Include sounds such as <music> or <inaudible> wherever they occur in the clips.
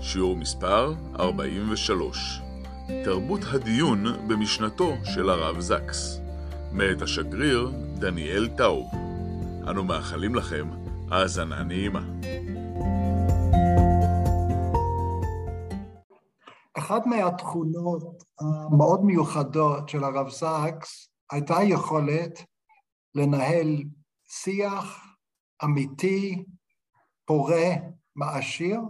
שיעור מספר 43, תרבות הדיון במשנתו של הרב זקס, מאת השגריר דניאל טאוב. אנו מאחלים לכם האזנה נעימה. אחת מהתכונות המאוד מיוחדות של הרב זקס הייתה יכולת לנהל שיח אמיתי, פורה, מעשיר,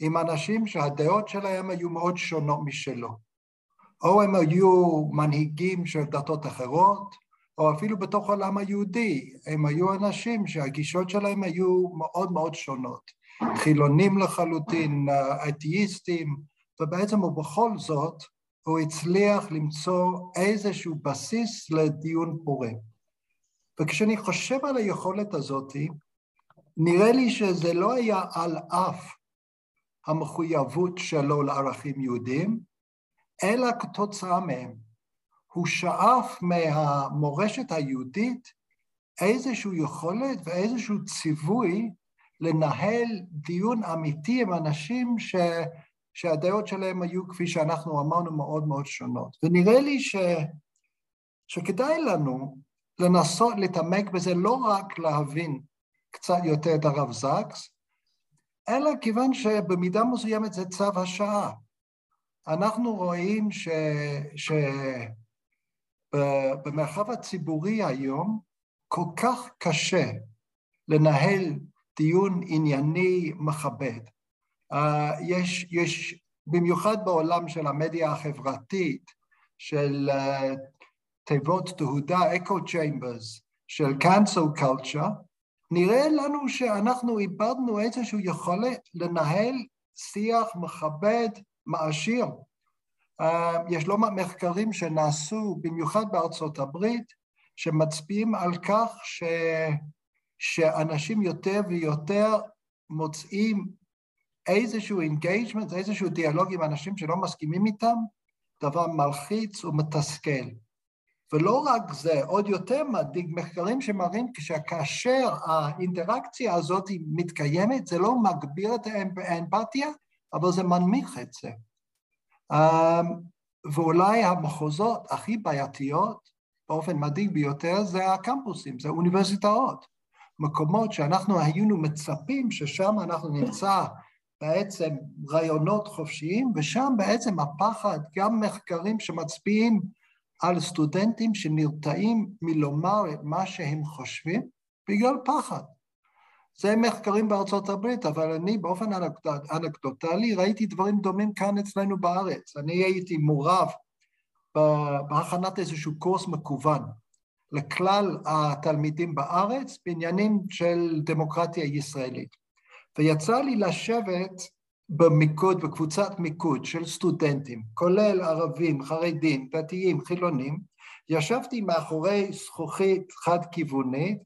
עם אנשים שהדעות שלהם היו מאוד שונות משלו. או הם היו מנהיגים של דתות אחרות, או אפילו בתוך העולם היהודי, הם היו אנשים שהגישות שלהם היו מאוד מאוד שונות. חילונים לחלוטין, אתאיסטים, ובעצם ובכל זאת הוא הצליח למצוא איזשהו בסיס לדיון פורה. וכשאני חושב על היכולת הזאת, נראה לי שזה לא היה על אף המחויבות שלו לערכים יהודיים, אלא כתוצאה מהם. הוא שאף מהמורשת היהודית איזושהי יכולת ואיזשהו ציווי לנהל דיון אמיתי עם אנשים ש... שהדעות שלהם היו, כפי שאנחנו אמרנו, מאוד מאוד שונות. ונראה לי ש... שכדאי לנו לנסות להתעמק בזה לא רק להבין קצת יותר את הרב זקס, אלא כיוון שבמידה מסוימת זה צו השעה. אנחנו רואים ש... שבמרחב הציבורי היום כל כך קשה לנהל דיון ענייני מכבד. Uh, יש, יש, במיוחד בעולם של המדיה החברתית, של uh, תיבות תהודה, echo chambers, של cancel culture, נראה לנו שאנחנו איבדנו איזושהי יכולת לנהל שיח מכבד, מעשיר. Uh, יש לא מעט מחקרים שנעשו, במיוחד בארצות הברית, שמצביעים על כך ש... שאנשים יותר ויותר מוצאים איזשהו engagement, איזשהו דיאלוג עם אנשים שלא מסכימים איתם, דבר מלחיץ ומתסכל. ולא רק זה, עוד יותר מדאיג, מחקרים שמראים שכאשר האינטראקציה הזאת מתקיימת, זה לא מגביר את האמפתיה, אבל זה מנמיך את זה. אמ, ואולי המחוזות הכי בעייתיות, באופן מדאיג ביותר, זה הקמפוסים, זה אוניברסיטאות. מקומות שאנחנו היינו מצפים ששם אנחנו נמצא בעצם רעיונות חופשיים, ושם בעצם הפחד, גם מחקרים שמצביעים על סטודנטים שנרתעים מלומר את מה שהם חושבים בגלל פחד. זה מחקרים בארצות הברית, אבל אני באופן אנקדוטלי ראיתי דברים דומים כאן אצלנו בארץ. אני הייתי מעורב בהכנת איזשהו קורס מקוון לכלל התלמידים בארץ בעניינים של דמוקרטיה ישראלית. ויצא לי לשבת במיקוד, בקבוצת מיקוד של סטודנטים, כולל ערבים, חרדים, דתיים, חילונים, ישבתי מאחורי זכוכית חד-כיוונית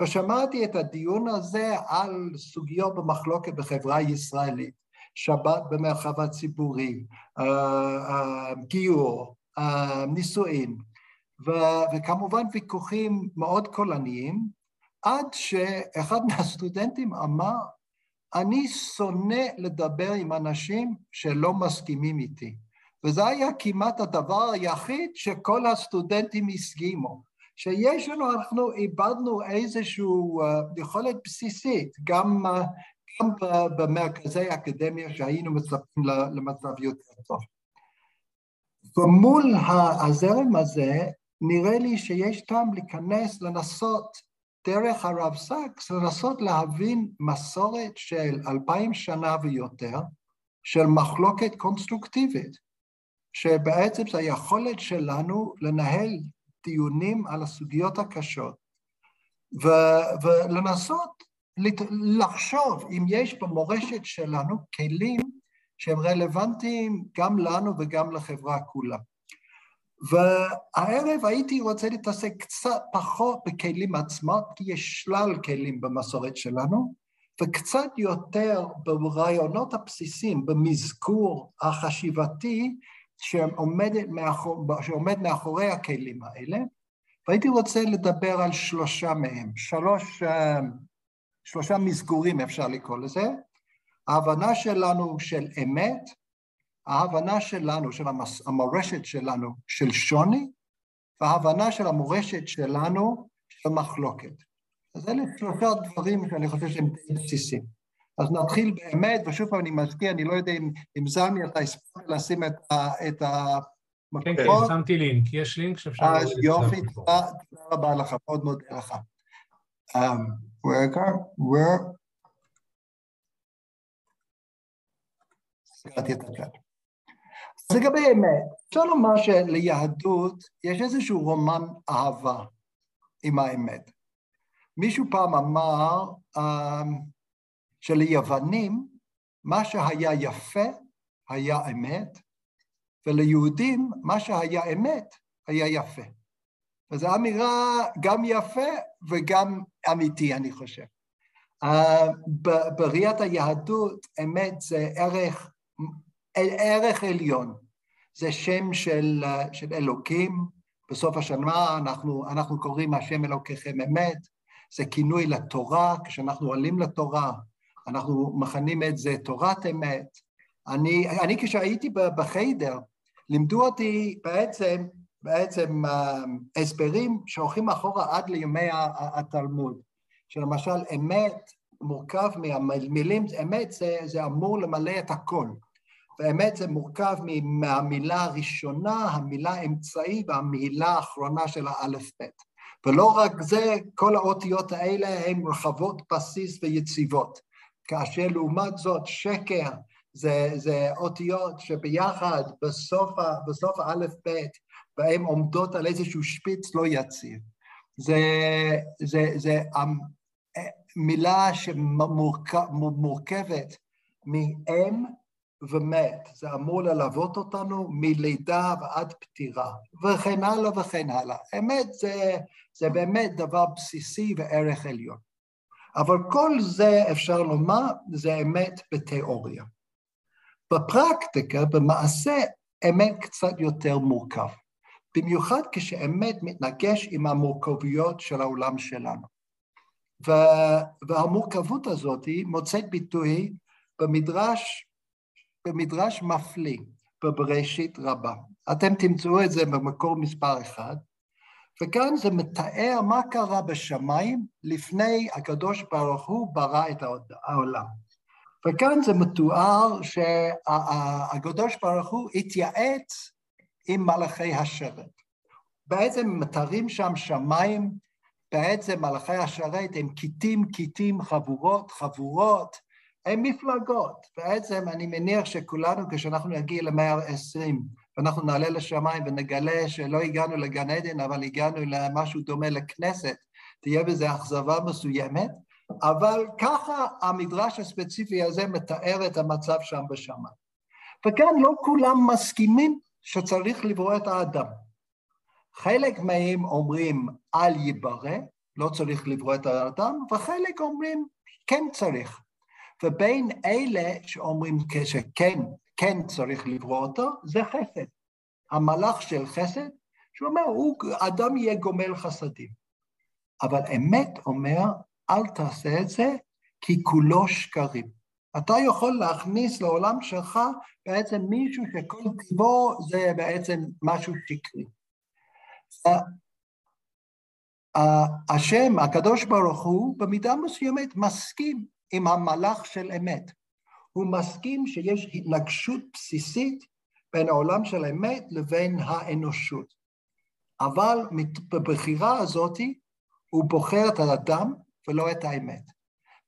ושמעתי את הדיון הזה על סוגיות במחלוקת בחברה הישראלית, שבת במרחב הציבורי, אה, אה, גיור, אה, נישואין, וכמובן ויכוחים מאוד קולניים, עד שאחד <laughs> מהסטודנטים אמר, אני שונא לדבר עם אנשים שלא מסכימים איתי. וזה היה כמעט הדבר היחיד שכל הסטודנטים הסכימו. שיש לנו, אנחנו איבדנו איזושהי uh, יכולת בסיסית, גם, uh, גם במרכזי האקדמיה שהיינו מצפים למצב יותר טוב. ומול הזרם הזה, נראה לי שיש טעם להיכנס, לנסות דרך הרב סקס לנסות להבין מסורת של אלפיים שנה ויותר של מחלוקת קונסטרוקטיבית, שבעצם זה היכולת שלנו לנהל דיונים על הסוגיות הקשות ו- ולנסות לחשוב אם יש במורשת שלנו כלים שהם רלוונטיים גם לנו וגם לחברה כולה. והערב הייתי רוצה להתעסק קצת פחות בכלים עצמם, כי יש שלל כלים במסורת שלנו, וקצת יותר ברעיונות הבסיסיים, במזכור החשיבתי שעומד מאחור, שעומד מאחורי הכלים האלה, והייתי רוצה לדבר על שלושה מהם, שלוש, שלושה מסגורים אפשר לקרוא לזה, ההבנה שלנו של אמת, ההבנה שלנו, של המורשת שלנו של שוני, וההבנה של המורשת שלנו של מחלוקת. אז אלה שלושה דברים שאני חושב שהם בסיסיים. אז נתחיל באמת, ושוב פעם אני מזכיר, אני לא יודע אם, אם זמי אתה הספקת לשים את, ה, את המקומות. כן, כן, שמתי לינק, יש לינק שאפשר... אז יופי, תודה, תודה רבה לך, מאוד מודה לך. Um, where, where... סגרתי את הצ'אט. אז לגבי אמת, אפשר לומר שליהדות יש איזשהו רומן אהבה עם האמת. מישהו פעם אמר um, שליוונים מה שהיה יפה היה אמת, וליהודים מה שהיה אמת היה יפה. וזו אמירה גם יפה וגם אמיתי, אני חושב. Uh, בראיית היהדות, אמת זה ערך ערך עליון, זה שם של, של אלוקים, בסוף השנה אנחנו, אנחנו קוראים השם אלוקיכם אמת, זה כינוי לתורה, כשאנחנו עולים לתורה, אנחנו מכנים את זה תורת אמת. אני, אני כשהייתי בחיידר, לימדו אותי בעצם, בעצם uh, הסברים שהולכים אחורה עד לימי התלמוד, שלמשל אמת מורכב מהמילים, אמת זה, זה אמור למלא את הכל. באמת זה מורכב מהמילה הראשונה, המילה האמצעי והמילה האחרונה של האלף-בית. ולא רק זה, כל האותיות האלה הן רחבות בסיס ויציבות. כאשר לעומת זאת שקר זה, זה אותיות שביחד בסוף, בסוף האלף-בית, והן עומדות על איזשהו שפיץ לא יציב. זה, זה, זה מילה שמורכבת מאם ומת, זה אמור ללוות אותנו מלידה ועד פטירה, וכן הלאה וכן הלאה. אמת זה, זה באמת דבר בסיסי וערך עליון. אבל כל זה, אפשר לומר, זה אמת בתיאוריה. בפרקטיקה, במעשה, אמת קצת יותר מורכב. במיוחד כשאמת מתנגש עם המורכבויות של העולם שלנו. והמורכבות הזאת מוצאת ביטוי במדרש במדרש מפליא בבראשית רבה. אתם תמצאו את זה במקור מספר אחד, וכאן זה מתאר מה קרה בשמיים לפני הקדוש ברוך הוא ברא את העולם. וכאן זה מתואר שהקדוש ברוך הוא התייעץ עם מלאכי השרת. בעצם מתארים שם שמיים, בעצם מלאכי השרת הם כיתים, כיתים, חבורות, חבורות, הם מפלגות. בעצם אני מניח שכולנו, כשאנחנו נגיע למאה ה-20, ואנחנו נעלה לשמיים ונגלה שלא הגענו לגן עדן, אבל הגענו למשהו דומה לכנסת, תהיה בזה אכזבה מסוימת, אבל ככה המדרש הספציפי הזה מתאר את המצב שם בשמיים. וכאן לא כולם מסכימים שצריך לברוא את האדם. חלק מהם אומרים אל ייברא, לא צריך לברוא את האדם, וחלק אומרים כן צריך. ובין אלה שאומרים שכן, כן צריך לברוא אותו, זה חסד. המלאך של חסד, שהוא אומר, הוא, אדם יהיה גומל חסדים. אבל אמת אומר, אל תעשה את זה, כי כולו שקרים. אתה יכול להכניס לעולם שלך בעצם מישהו שכל טיבו זה בעצם משהו שקרי. השם, הקדוש ברוך הוא, במידה מסוימת מסכים עם המלאך של אמת. הוא מסכים שיש התנגשות בסיסית בין העולם של אמת לבין האנושות. אבל בבחירה הזאת הוא בוחר את האדם ולא את האמת.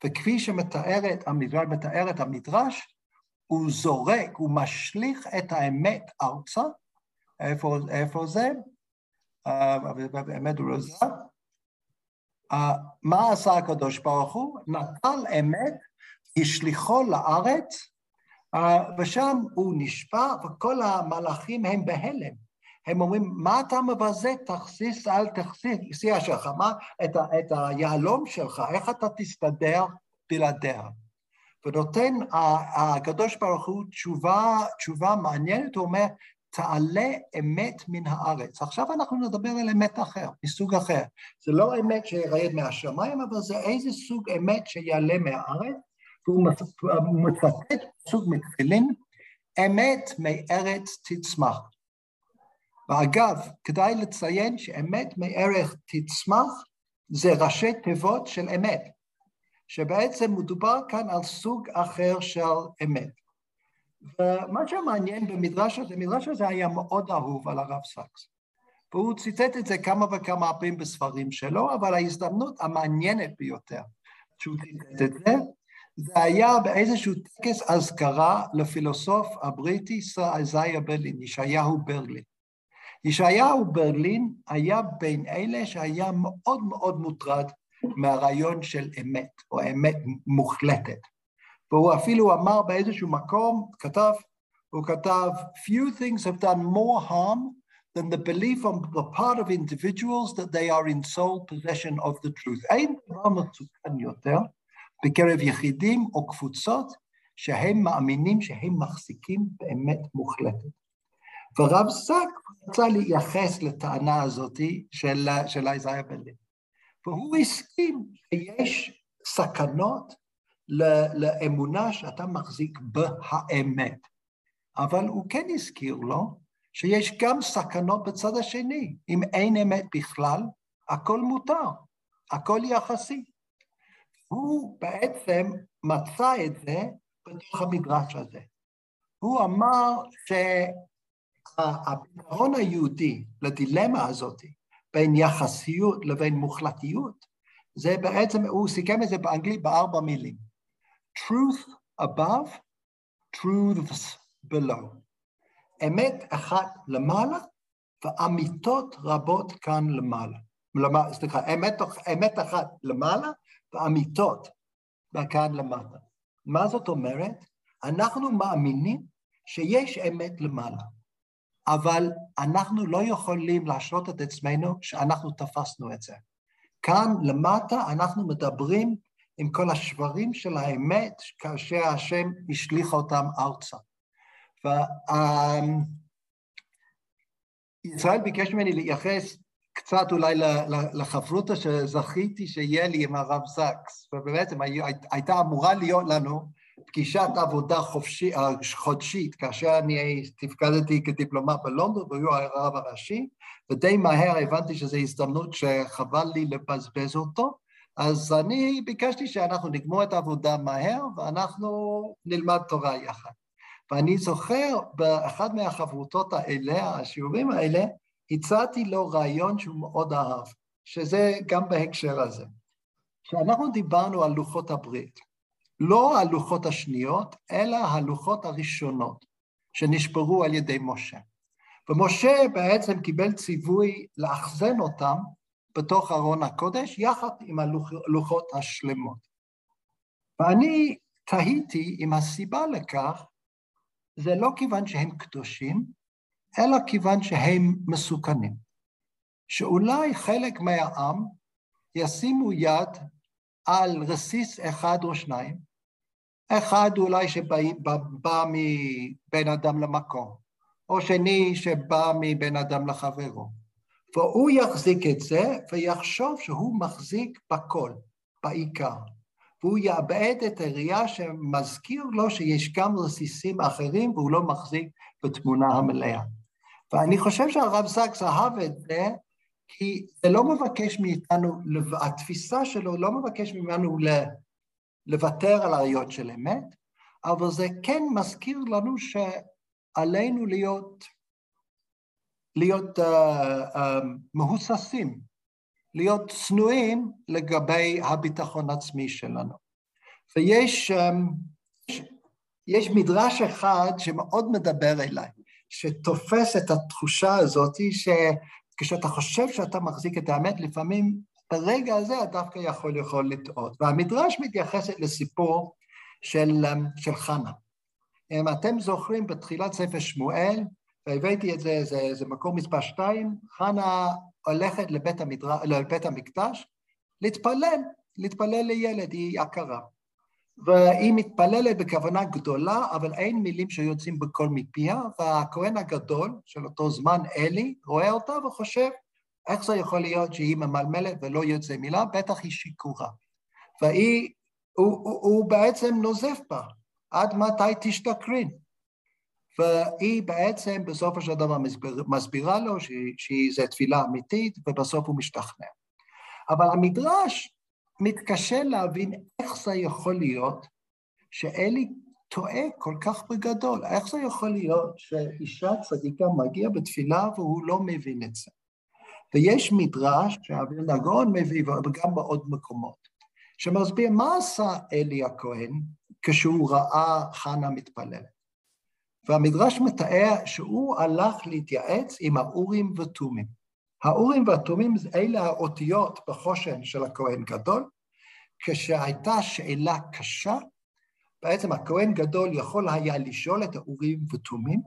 וכפי שמתארת המדרש, מתאר את המדרש, הוא זורק, הוא משליך את האמת ארצה. איפה, איפה זה? באמת הוא לא זר. מה עשה הקדוש ברוך הוא? נטל אמת, השליחו לארץ, ושם הוא נשבע, וכל המלאכים הם בהלם. הם אומרים, מה אתה מבזה? תכסיס על תכסיס שלך, מה, את, ה, את היהלום שלך, איך אתה תסתדר בלעדיה? ונותן הקדוש ברוך הוא תשובה, תשובה מעניינת, הוא אומר, תעלה אמת מן הארץ. עכשיו אנחנו נדבר על אמת אחר, מסוג אחר. זה לא אמת שירד מהשמיים, אבל זה איזה סוג אמת שיעלה מהארץ, והוא מצטט סוג מתפילין, אמת מארץ תצמח. ואגב, כדאי לציין שאמת מערך תצמח זה ראשי תיבות של אמת, שבעצם מדובר כאן על סוג אחר של אמת. ומה שמעניין במדרש הזה, המדרש הזה היה מאוד אהוב על הרב סקס. והוא ציטט את זה כמה וכמה פעמים בספרים שלו, אבל ההזדמנות המעניינת ביותר שהוא ציטט את זה, זה היה באיזשהו טקס אזכרה לפילוסוף הבריטי ישראל ברלין, ישעיהו ברלין. ישעיהו ברלין היה בין אלה שהיה מאוד מאוד מוטרד מהרעיון של אמת, או אמת מוחלטת. והוא אפילו אמר באיזשהו מקום, כתב, הוא כתב, few things have done more harm than the belief on the part of individuals that they are in sole possession of the truth. אין דבר מסוכן יותר בקרב יחידים או קבוצות שהם מאמינים שהם מחזיקים באמת מוחלטת. ורב סק רצה לייחס לטענה הזאת של, של איזאיה בלין. והוא הסכים שיש סכנות לאמונה שאתה מחזיק בהאמת. אבל הוא כן הזכיר לו שיש גם סכנות בצד השני. אם אין אמת בכלל, הכל מותר, הכל יחסי. הוא בעצם מצא את זה בתוך המדרש הזה. הוא אמר שהפתרון היהודי לדילמה הזאת בין יחסיות לבין מוחלטיות, זה בעצם, הוא סיכם את זה באנגלית בארבע מילים. Truth above, truths below. אמת אחת למעלה ואמיתות רבות כאן למעלה. סליחה, אמת, אמת אחת למעלה ואמיתות כאן למטה. מה זאת אומרת? אנחנו מאמינים שיש אמת למעלה, אבל אנחנו לא יכולים להשלות את עצמנו שאנחנו תפסנו את זה. כאן למטה אנחנו מדברים עם כל השברים של האמת כאשר השם השליך אותם ארצה. וישראל ביקש ממני לייחס קצת אולי לחברותא שזכיתי שיהיה לי עם הרב זקס, ובעצם הייתה אמורה להיות לנו פגישת עבודה חופשי, חודשית, כאשר אני תפקדתי כדיפלומט בלונדון והוא הרב הראשי, ודי מהר הבנתי שזו הזדמנות שחבל לי לבזבז אותו, אז אני ביקשתי שאנחנו נגמור את העבודה מהר ואנחנו נלמד תורה יחד. ואני זוכר באחד מהחברותות האלה, השיעורים האלה, הצעתי לו רעיון שהוא מאוד אהב, שזה גם בהקשר הזה. כשאנחנו דיברנו על לוחות הברית, לא הלוחות השניות, אלא הלוחות הראשונות שנשברו על ידי משה. ומשה בעצם קיבל ציווי לאחזן אותם בתוך ארון הקודש, יחד עם הלוחות השלמות. ואני תהיתי אם הסיבה לכך זה לא כיוון שהם קדושים, אלא כיוון שהם מסוכנים. שאולי חלק מהעם ישימו יד על רסיס אחד או שניים, אחד אולי שבא מבין אדם למקום, או שני שבא מבין אדם לחברו, והוא יחזיק את זה ויחשוב שהוא מחזיק בכל, בעיקר. והוא יאבד את הראייה שמזכיר לו שיש גם רסיסים אחרים והוא לא מחזיק בתמונה המלאה. ואני חושב שהרב זקס אהב את זה, כי זה לא מבקש מאיתנו, התפיסה שלו לא מבקש ממנו לוותר על הראיות של אמת, אבל זה כן מזכיר לנו שעלינו להיות, להיות uh, uh, מהוססים, להיות צנועים לגבי הביטחון העצמי שלנו. ויש um, יש מדרש אחד שמאוד מדבר אליי. שתופס את התחושה הזאת שכשאתה חושב שאתה מחזיק את האמת, לפעמים ברגע הזה אתה דווקא יכול יכול לטעות. והמדרש מתייחסת לסיפור של, של חנה. אם אתם זוכרים, בתחילת ספר שמואל, והבאתי את זה, זה, זה מקום מספר שתיים, חנה הולכת לבית, המדר... לבית המקדש להתפלל, להתפלל לילד, היא יקרה. והיא מתפללת בכוונה גדולה, אבל אין מילים שיוצאים בקול מפיה, והכהן הגדול של אותו זמן, אלי, רואה אותה וחושב, איך זה יכול להיות שהיא ממלמלת ולא יוצא מילה? בטח היא שיכורה. והיא, הוא, הוא, הוא בעצם נוזף בה, עד מתי תשתכרין? והיא בעצם בסופו של דבר מסביר, מסבירה לו שזו תפילה אמיתית, ובסוף הוא משתכנע. אבל המדרש מתקשה להבין איך זה יכול להיות שאלי טועה כל כך בגדול. איך זה יכול להיות שאישה צדיקה מגיעה בתפילה והוא לא מבין את זה? ויש מדרש שאביל נגון מביא, וגם בעוד מקומות, שמסביר מה עשה אלי הכהן כשהוא ראה חנה מתפללת. והמדרש מתאר שהוא הלך להתייעץ עם האורים ותומים. האורים והתומים אלה האותיות בחושן של הכהן גדול. כשהייתה שאלה קשה, בעצם הכהן גדול יכול היה לשאול את האורים ותומים,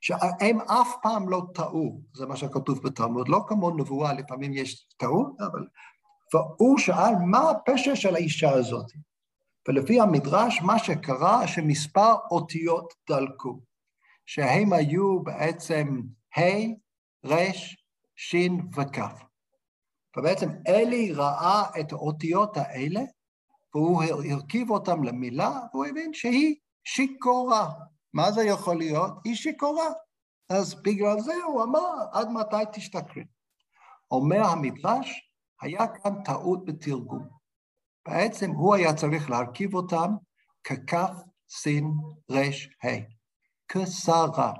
שהם אף פעם לא טעו, זה מה שכתוב בתלמוד, לא כמו נבואה, לפעמים יש טעות, אבל... והוא שאל, מה הפשע של האישה הזאת? ולפי המדרש, מה שקרה, שמספר אותיות דלקו. שהם היו בעצם ה', ר', ש' וכ'. ובעצם אלי ראה את האותיות האלה, והוא הרכיב אותם למילה, והוא הבין שהיא שיכורה. מה זה יכול להיות? היא שיכורה. אז בגלל זה הוא אמר, עד מתי תשתכרי? אומר המדרש, היה כאן טעות בתרגום. בעצם הוא היה צריך להרכיב אותם ככף, סין, רש, ה'. כשרה.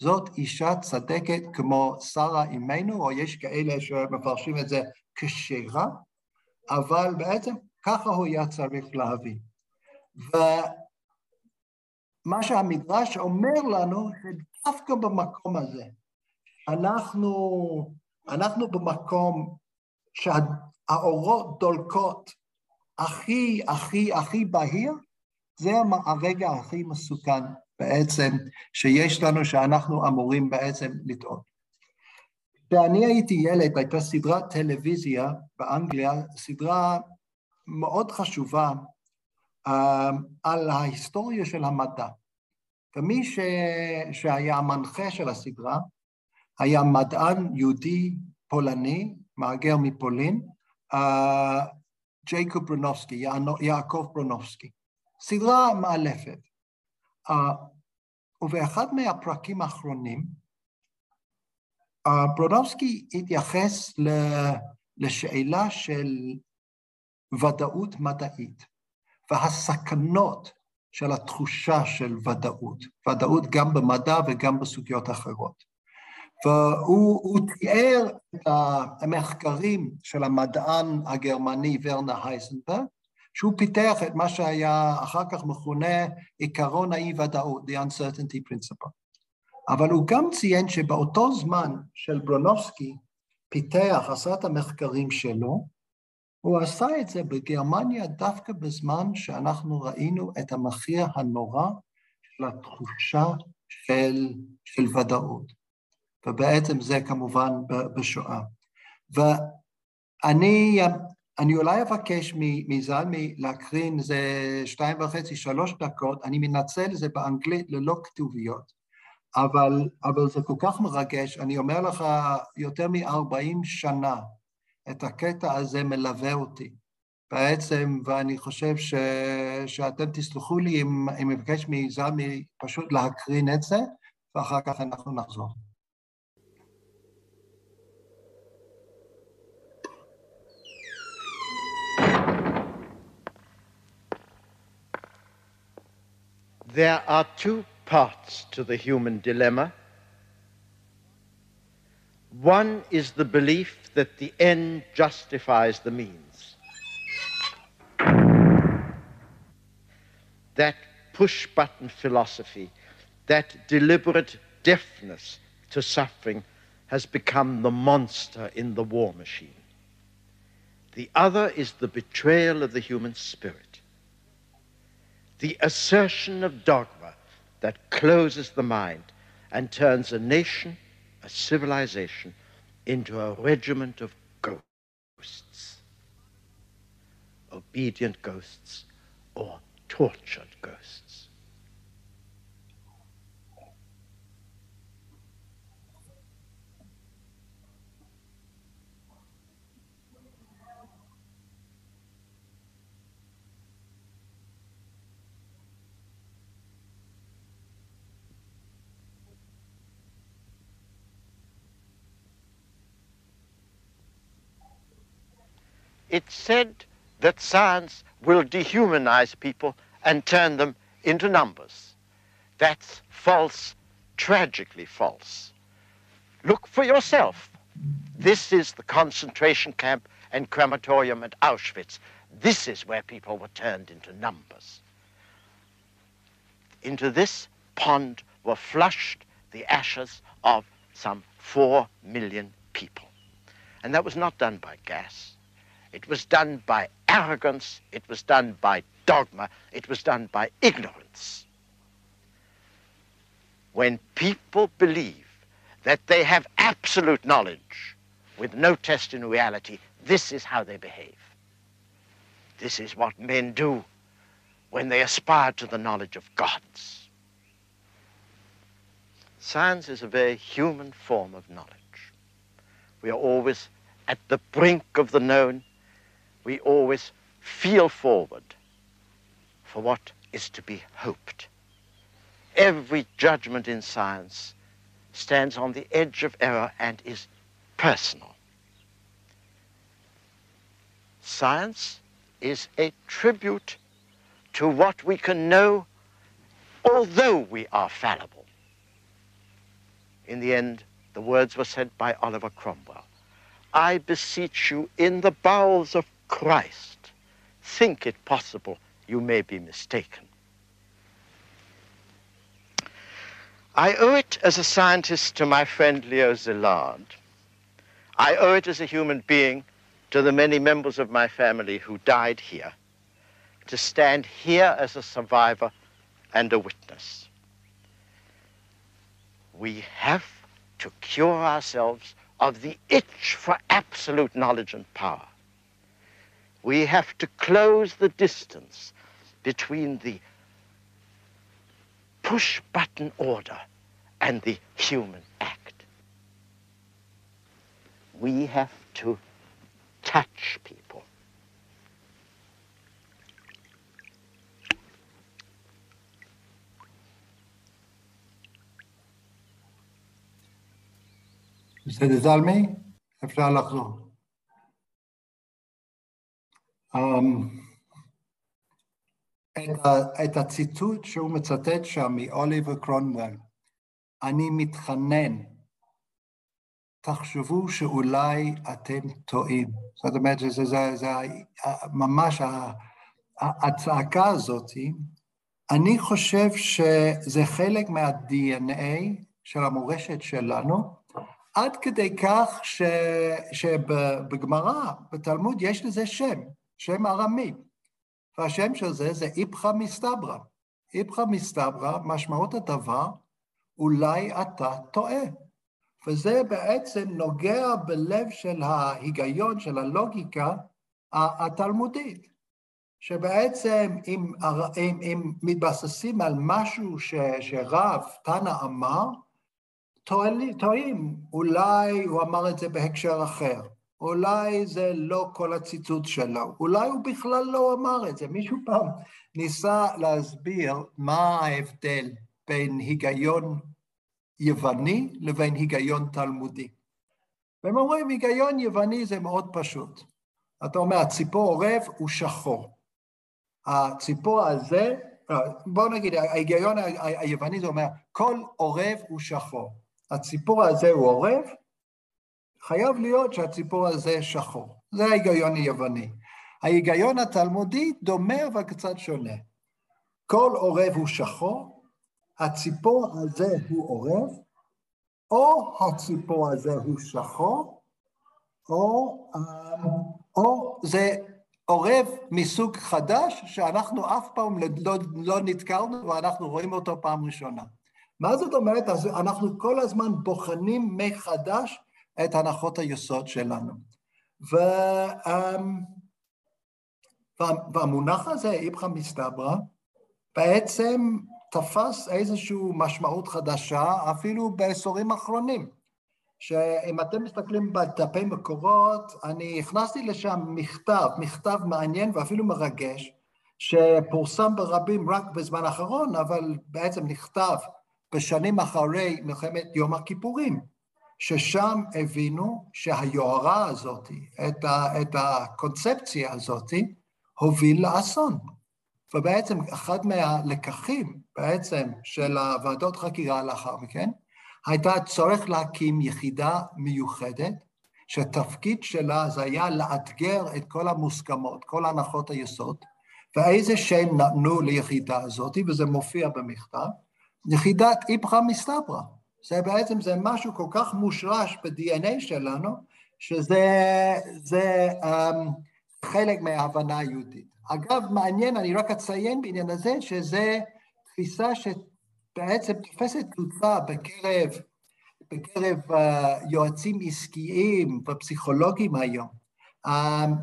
זאת אישה צדקת כמו שרה אימנו, או יש כאלה שמפרשים את זה כשרה, אבל בעצם ככה הוא היה צריך להביא. ומה שהמדרש אומר לנו, שדווקא במקום הזה, אנחנו, אנחנו במקום שהאורות דולקות הכי, הכי, הכי בהיר, זה הרגע הכי מסוכן בעצם שיש לנו שאנחנו אמורים בעצם לטעות. כשאני הייתי ילד, הייתה סדרת טלוויזיה באנגליה, סדרה מאוד חשובה uh, על ההיסטוריה של המדע. ומי ש... שהיה המנחה של הסדרה היה מדען יהודי פולני, מהגר מפולין, uh, ג'ייקוב ברונובסקי, יעקב ברונובסקי. סדרה מאלפת. ובאחד מהפרקים האחרונים, ברודובסקי התייחס לשאלה של ודאות מדעית והסכנות של התחושה של ודאות, ודאות גם במדע וגם בסוגיות אחרות. והוא תיאר את המחקרים של המדען הגרמני ורנה הייזנברג, שהוא פיתח את מה שהיה אחר כך מכונה עיקרון האי-ודאות, the uncertainty principle. אבל הוא גם ציין שבאותו זמן של ברונובסקי פיתח, עשה את המחקרים שלו, הוא עשה את זה בגרמניה דווקא בזמן שאנחנו ראינו את המחיר הנורא של התחושה של, של ודאות. ובעצם זה כמובן בשואה. ואני אני אולי אבקש מזלמי להקרין איזה שתיים וחצי, שלוש דקות, אני מנצל זה באנגלית ללא כתוביות, אבל, אבל זה כל כך מרגש, אני אומר לך, יותר מ-40 שנה את הקטע הזה מלווה אותי. בעצם, ואני חושב ש, שאתם תסלחו לי אם אני מבקש מזלמי פשוט להקרין את זה, ואחר כך אנחנו נחזור. There are two parts to the human dilemma. One is the belief that the end justifies the means. That push button philosophy, that deliberate deafness to suffering, has become the monster in the war machine. The other is the betrayal of the human spirit the assertion of dogma that closes the mind and turns a nation, a civilization, into a regiment of ghosts, obedient ghosts or tortured ghosts. It's said that science will dehumanize people and turn them into numbers. That's false, tragically false. Look for yourself. This is the concentration camp and crematorium at Auschwitz. This is where people were turned into numbers. Into this pond were flushed the ashes of some four million people. And that was not done by gas. It was done by arrogance. It was done by dogma. It was done by ignorance. When people believe that they have absolute knowledge with no test in reality, this is how they behave. This is what men do when they aspire to the knowledge of gods. Science is a very human form of knowledge. We are always at the brink of the known we always feel forward for what is to be hoped. Every judgment in science stands on the edge of error and is personal. Science is a tribute to what we can know, although we are fallible. In the end, the words were said by Oliver Cromwell. I beseech you in the bowels of Christ, think it possible you may be mistaken. I owe it as a scientist to my friend Leo Szilard. I owe it as a human being to the many members of my family who died here, to stand here as a survivor and a witness. We have to cure ourselves of the itch for absolute knowledge and power we have to close the distance between the push button order and the human act. We have to touch people. Mr. Zalmi, Afra Lakhnon. Um, את, ה, את הציטוט שהוא מצטט שם מאוליבר קרונוול, אני מתחנן, תחשבו שאולי אתם טועים. זאת אומרת, זה, זה, זה, זה ממש הצעקה הזאת, אני חושב שזה חלק מה-DNA של המורשת שלנו, עד כדי כך שבגמרא, בתלמוד, יש לזה שם. שם ארמי, והשם של זה זה איפכא מסתברא. איפכא מסתברא, משמעות הדבר, אולי אתה טועה. וזה בעצם נוגע בלב של ההיגיון, של הלוגיקה התלמודית, שבעצם אם, אם, אם מתבססים על משהו ש, שרב, תנא אמר, טועים, אולי הוא אמר את זה בהקשר אחר. אולי זה לא כל הציטוט שלו, אולי הוא בכלל לא אמר את זה. מישהו פעם ניסה להסביר מה ההבדל בין היגיון יווני לבין היגיון תלמודי. והם אומרים, היגיון יווני זה מאוד פשוט. אתה אומר, הציפור עורב הוא שחור. הציפור הזה, בואו נגיד, ההיגיון היווני זה אומר, כל עורב הוא שחור. הציפור הזה הוא עורב, חייב להיות שהציפור הזה שחור. זה ההיגיון היווני. ההיגיון התלמודי דומה אבל קצת שונה. כל עורב הוא שחור, הציפור הזה הוא עורב, או הציפור הזה הוא שחור, או, או זה עורב מסוג חדש שאנחנו אף פעם לא, לא נתקלנו ואנחנו רואים אותו פעם ראשונה. מה זאת אומרת? אז אנחנו כל הזמן בוחנים מחדש את הנחות היסוד שלנו. ו, אמ, והמונח הזה, איפכא מסתברא, בעצם תפס איזושהי משמעות חדשה אפילו בעשורים האחרונים. שאם אתם מסתכלים בדפי מקורות, אני הכנסתי לשם מכתב, מכתב מעניין ואפילו מרגש, שפורסם ברבים רק בזמן האחרון, אבל בעצם נכתב בשנים אחרי מלחמת יום הכיפורים, ששם הבינו שהיוהרה הזאת, את, ה, את הקונספציה הזאת, הוביל לאסון. ובעצם אחד מהלקחים בעצם של הוועדות חקירה לאחר מכן, הייתה צורך להקים יחידה מיוחדת, שהתפקיד שלה זה היה לאתגר את כל המוסכמות, כל הנחות היסוד, ואיזה שם נתנו ליחידה הזאת, וזה מופיע במכתב, יחידת איפכא מסתברא. זה בעצם, זה משהו כל כך מושרש ב-DNA שלנו, שזה זה, um, חלק מההבנה היהודית. אגב, מעניין, אני רק אציין בעניין הזה, שזה תפיסה שבעצם תופסת תגובה בקרב, בקרב uh, יועצים עסקיים ופסיכולוגים היום, um,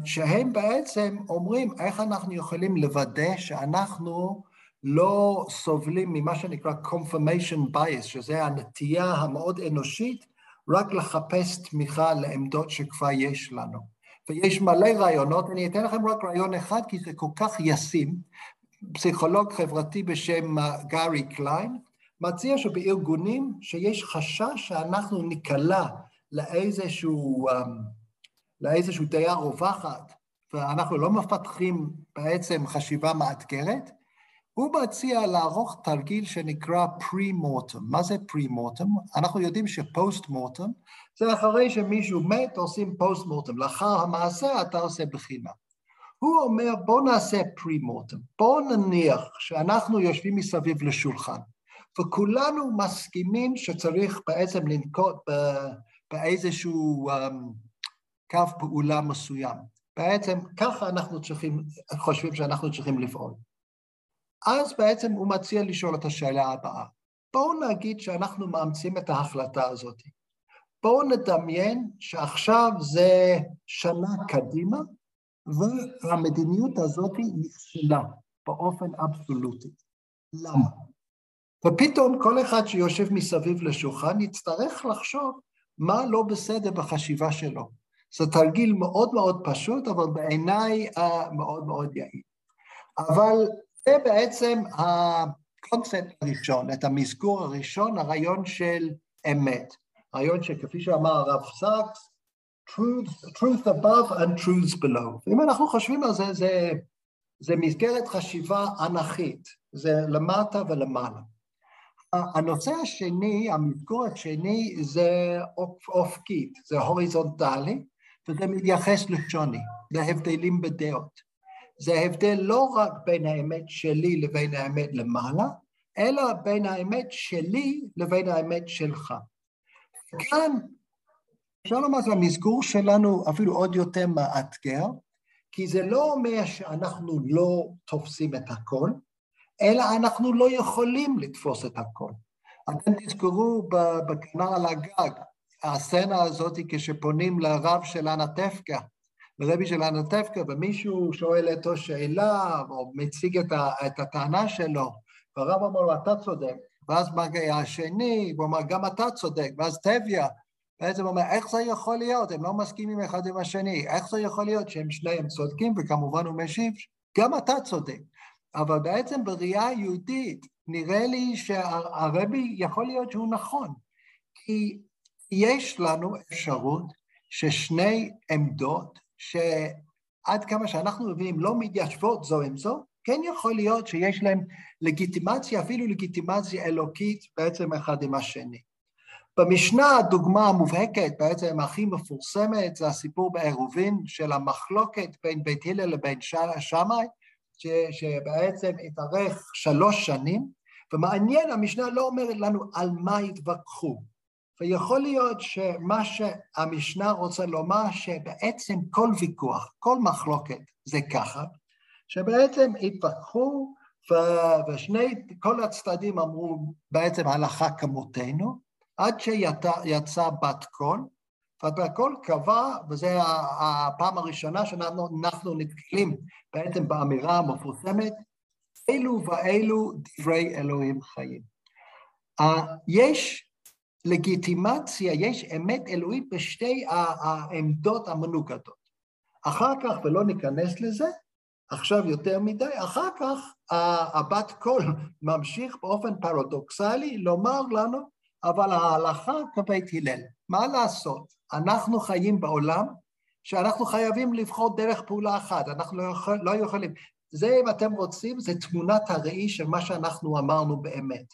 שהם בעצם אומרים איך אנחנו יכולים לוודא שאנחנו לא סובלים ממה שנקרא confirmation bias, שזה הנטייה המאוד אנושית, רק לחפש תמיכה לעמדות שכבר יש לנו. ויש מלא רעיונות, אני אתן לכם רק רעיון אחד, כי זה כל כך ישים. פסיכולוג חברתי בשם גארי קליין, מציע שבארגונים שיש חשש שאנחנו ניקלע לאיזשהו, um, לאיזשהו דעה רווחת, ואנחנו לא מפתחים בעצם חשיבה מאתגרת, הוא מציע לערוך תרגיל שנקרא פרי-מורטם. מה זה פרי-מורטם? אנחנו יודעים שפוסט-מורטם זה אחרי שמישהו מת, עושים פוסט-מורטם. לאחר המעשה אתה עושה בחינה. הוא אומר, בואו נעשה פרי-מורטם. בואו נניח שאנחנו יושבים מסביב לשולחן, וכולנו מסכימים שצריך בעצם לנקוט באיזשהו um, קו פעולה מסוים. בעצם ככה אנחנו צריכים, חושבים שאנחנו צריכים לפעול. אז בעצם הוא מציע לשאול את השאלה הבאה. בואו נגיד שאנחנו מאמצים את ההחלטה הזאת. בואו נדמיין שעכשיו זה שנה קדימה, והמדיניות הזאת נכשלה באופן אבסולוטי. למה? ופתאום כל אחד שיושב מסביב לשולחן יצטרך לחשוב מה לא בסדר בחשיבה שלו. זה תרגיל מאוד מאוד פשוט, אבל בעיניי uh, מאוד מאוד יעיל. אבל זה בעצם הקונספט הראשון, את המסגור הראשון, הרעיון של אמת. הרעיון שכפי שאמר הרב סאקס, truth, truth above and truth below. אם אנחנו חושבים על זה, זה, זה מסגרת חשיבה אנכית, זה למטה ולמעלה. הנושא השני, המסגור השני, זה אופקית, זה הוריזונטלי, וזה מתייחס לשוני, להבדלים בדעות. זה ההבדל לא רק בין האמת שלי לבין האמת למעלה, אלא בין האמת שלי לבין האמת שלך. כאן אפשר לומר שהמסגור שלנו אפילו עוד יותר מאתגר, כי זה לא אומר שאנחנו לא תופסים את הכל, אלא אנחנו לא יכולים לתפוס את הכל. אתם תזכרו בכנר על הגג, הסצנה הזאת כשפונים לרב של אנטפקה, לרבי של אנטפקה, ומישהו שואל אותו שאלה, או מציג את, ה, את הטענה שלו, והרב אומר לו, אתה צודק. ואז מגיע השני, והוא אומר, גם אתה צודק. ואז טביה בעצם אומר, איך זה יכול להיות? הם לא מסכימים אחד עם השני. איך זה יכול להיות שהם שניהם צודקים? וכמובן הוא משיב, גם אתה צודק. אבל בעצם בראייה היהודית, נראה לי שהרבי יכול להיות שהוא נכון. כי יש לנו אפשרות ששני עמדות שעד כמה שאנחנו מבינים לא מתיישבות זו עם זו, כן יכול להיות שיש להם לגיטימציה, אפילו לגיטימציה אלוקית בעצם אחד עם השני. במשנה הדוגמה המובהקת, בעצם הכי מפורסמת, זה הסיפור בעירובין של המחלוקת בין בית הלל לבין שמאי, שבעצם התארך שלוש שנים, ומעניין, המשנה לא אומרת לנו על מה התווכחו. ויכול להיות שמה שהמשנה רוצה לומר, שבעצם כל ויכוח, כל מחלוקת זה ככה, שבעצם התווכחו ושני, כל הצדדים אמרו בעצם הלכה כמותנו, עד שיצא בת קול, ובת קול קבע, וזו הפעם הראשונה שאנחנו נתקלים בעצם באמירה המפורסמת, אלו ואלו דברי אלוהים חיים. יש לגיטימציה, יש אמת אלוהית בשתי העמדות המנוגדות. אחר כך, ולא ניכנס לזה, עכשיו יותר מדי, אחר כך הבת קול <laughs> ממשיך באופן פרדוקסלי לומר לנו, אבל ההלכה כבית הלל. מה לעשות? אנחנו חיים בעולם שאנחנו חייבים לבחור דרך פעולה אחת, אנחנו לא, יכול, לא יכולים. זה, אם אתם רוצים, זה תמונת הראי של מה שאנחנו אמרנו באמת.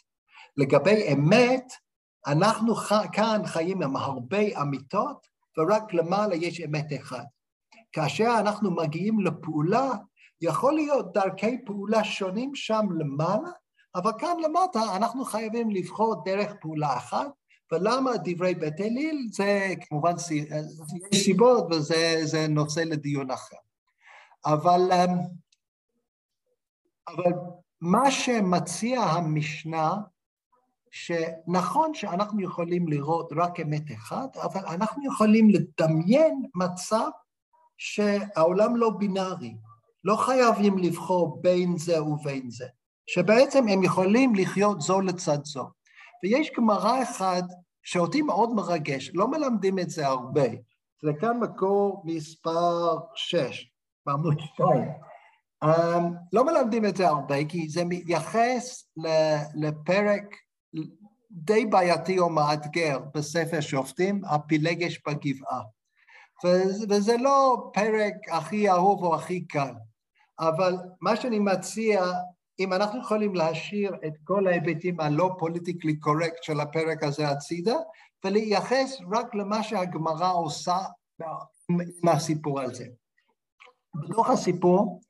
לגבי אמת, אנחנו כאן חיים עם הרבה אמיתות, ורק למעלה יש אמת אחת. כאשר אנחנו מגיעים לפעולה, יכול להיות דרכי פעולה שונים שם למעלה, אבל כאן למטה אנחנו חייבים לבחור דרך פעולה אחת, ולמה דברי בית אליל זה כמובן יש סיבות וזה נושא לדיון אחר. אבל, אמ, אבל מה שמציע המשנה, שנכון שאנחנו יכולים לראות רק אמת אחת, אבל אנחנו יכולים לדמיין מצב שהעולם לא בינארי, לא חייבים לבחור בין זה ובין זה, שבעצם הם יכולים לחיות זו לצד זו. ויש גמרא אחד שאותי מאוד מרגש, לא מלמדים את זה הרבה, זה כאן מקור מספר 6, בעמוד 2. Um, לא מלמדים את זה הרבה, כי זה מתייחס לפרק די בעייתי או מאתגר בספר שופטים, הפילגש בגבעה. וזה לא פרק הכי אהוב או הכי קל. אבל מה שאני מציע, אם אנחנו יכולים להשאיר את כל ההיבטים הלא פוליטיקלי קורקט של הפרק הזה הצידה, ולהתייחס רק למה שהגמרא עושה עם הסיפור הזה. בתוך הסיפור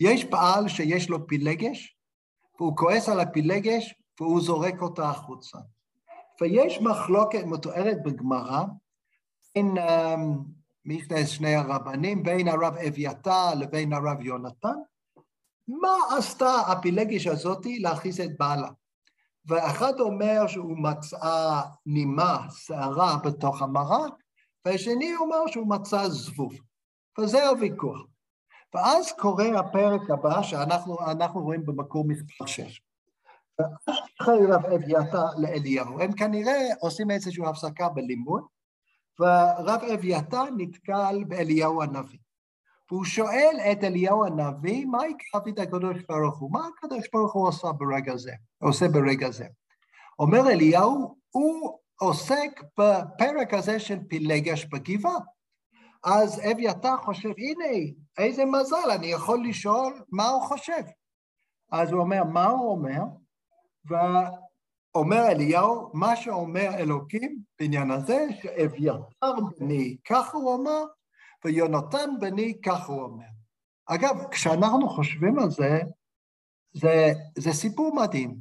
יש בעל שיש לו פילגש, והוא כועס על הפילגש והוא זורק אותה החוצה. ויש מחלוקת מתוארת בגמרא בין מכנס שני הרבנים, בין הרב אביתר לבין הרב יונתן, מה עשתה הפילגש הזאתי להכניס את בעלה? ואחד אומר שהוא מצא נימה, שערה בתוך המרק, והשני אומר שהוא מצא זבוב. וזה הוויכוח. ואז קורה הפרק הבא שאנחנו רואים במקור מספר 6. ואז רב אביתר לאליהו. הם כנראה עושים איזושהי הפסקה בלימוד, ורב אביתר נתקל באליהו הנביא. והוא שואל את אליהו הנביא, מה יקרא את הקדוש ברוך הוא? מה הקדוש ברוך הוא עושה ברגע זה, עושה ברגע זה? אומר אליהו, הוא עוסק בפרק הזה של פילגש בגבעה. אז אביתר חושב, הנה, איזה מזל, אני יכול לשאול מה הוא חושב. אז הוא אומר, מה הוא אומר? אומר אליהו, מה שאומר אלוקים בעניין הזה, שאביתר בני, ככה הוא אמר, ויונתן בני, ככה הוא אומר. אגב, כשאנחנו חושבים על זה, זה, זה סיפור מדהים.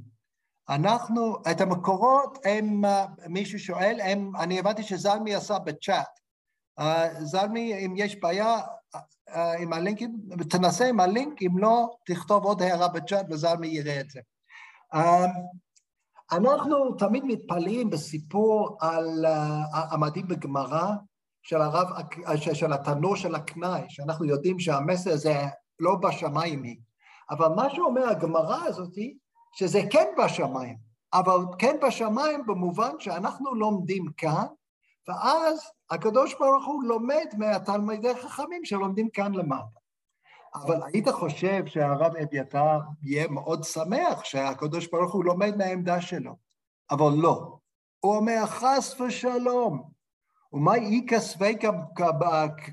אנחנו, את המקורות, הם, מישהו שואל, הם, אני הבנתי שזלמי עשה בצ'אט. Uh, זלמי, אם יש בעיה uh, עם הלינקים, תנסה עם הלינק, אם לא, תכתוב עוד הערה בצ'אט וזלמי יראה את זה. Uh, אנחנו תמיד מתפלאים בסיפור על uh, המדהים בגמרא של הרב, של התנור של הקנאי, שאנחנו יודעים שהמסר הזה לא בשמיים היא. אבל מה שאומר הגמרא הזאת, שזה כן בשמיים, אבל כן בשמיים במובן שאנחנו לומדים כאן, ואז הקדוש ברוך הוא לומד מהתלמידי חכמים שלומדים כאן למטה. אבל היית חושב שהרב אביתר יהיה מאוד שמח שהקדוש ברוך הוא לומד מהעמדה שלו, אבל לא. הוא אומר, חס ושלום, ומה איכא ספקא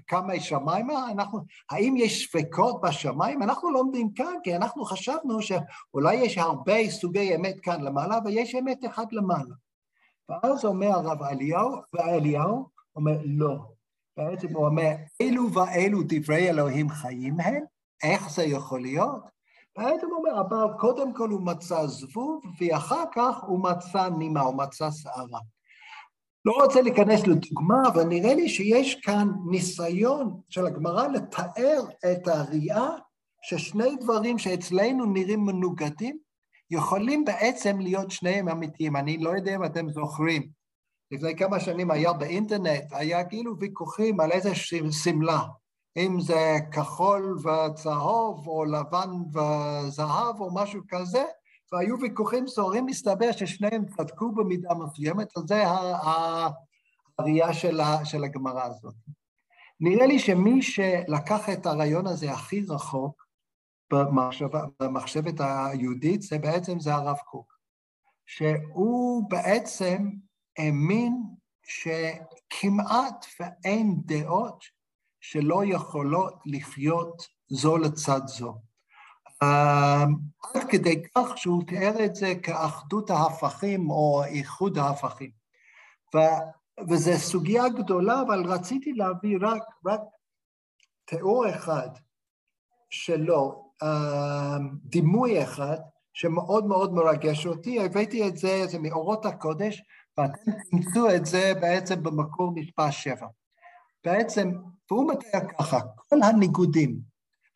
כמה שמיימה? אנחנו, האם יש ספקות בשמיים? אנחנו לומדים כאן, כי אנחנו חשבנו שאולי יש הרבה סוגי אמת כאן למעלה, ויש אמת אחת למעלה. ואז אומר הרב אליהו, ואליהו אומר, לא. בעצם הוא אומר, אלו ואלו דברי אלוהים חיים הם, איך זה יכול להיות? בעצם אומר, אבל קודם כל הוא מצא זבוב, ואחר כך הוא מצא נימה, הוא מצא שערה. לא רוצה להיכנס לדוגמה, אבל נראה לי שיש כאן ניסיון של הגמרא לתאר את הראייה ששני דברים שאצלנו נראים מנוגדים, יכולים בעצם להיות שניהם אמיתיים. אני לא יודע אם אתם זוכרים. לפני כמה שנים היה באינטרנט, היה כאילו ויכוחים על איזה שמלה. אם זה כחול וצהוב, או לבן וזהב, או משהו כזה, והיו ויכוחים סוערים, מסתבר ששניהם צדקו במידה מסוימת, אז זה הראייה של, של הגמרא הזאת. נראה לי שמי שלקח את הרעיון הזה הכי רחוק במחשבה, במחשבת היהודית, זה בעצם זה הרב קוק, שהוא בעצם האמין שכמעט ואין דעות שלא יכולות לחיות זו לצד זו. אמ, עד כדי כך שהוא תיאר את זה כאחדות ההפכים או איחוד ההפכים. וזו סוגיה גדולה, אבל רציתי להביא רק, רק תיאור אחד שלו, אמ, דימוי אחד, שמאוד מאוד מרגש אותי, הבאתי את זה, זה מאורות הקודש, ואתם תמצאו את זה בעצם במקור מספר שבע. בעצם, והוא מתאר ככה, כל הניגודים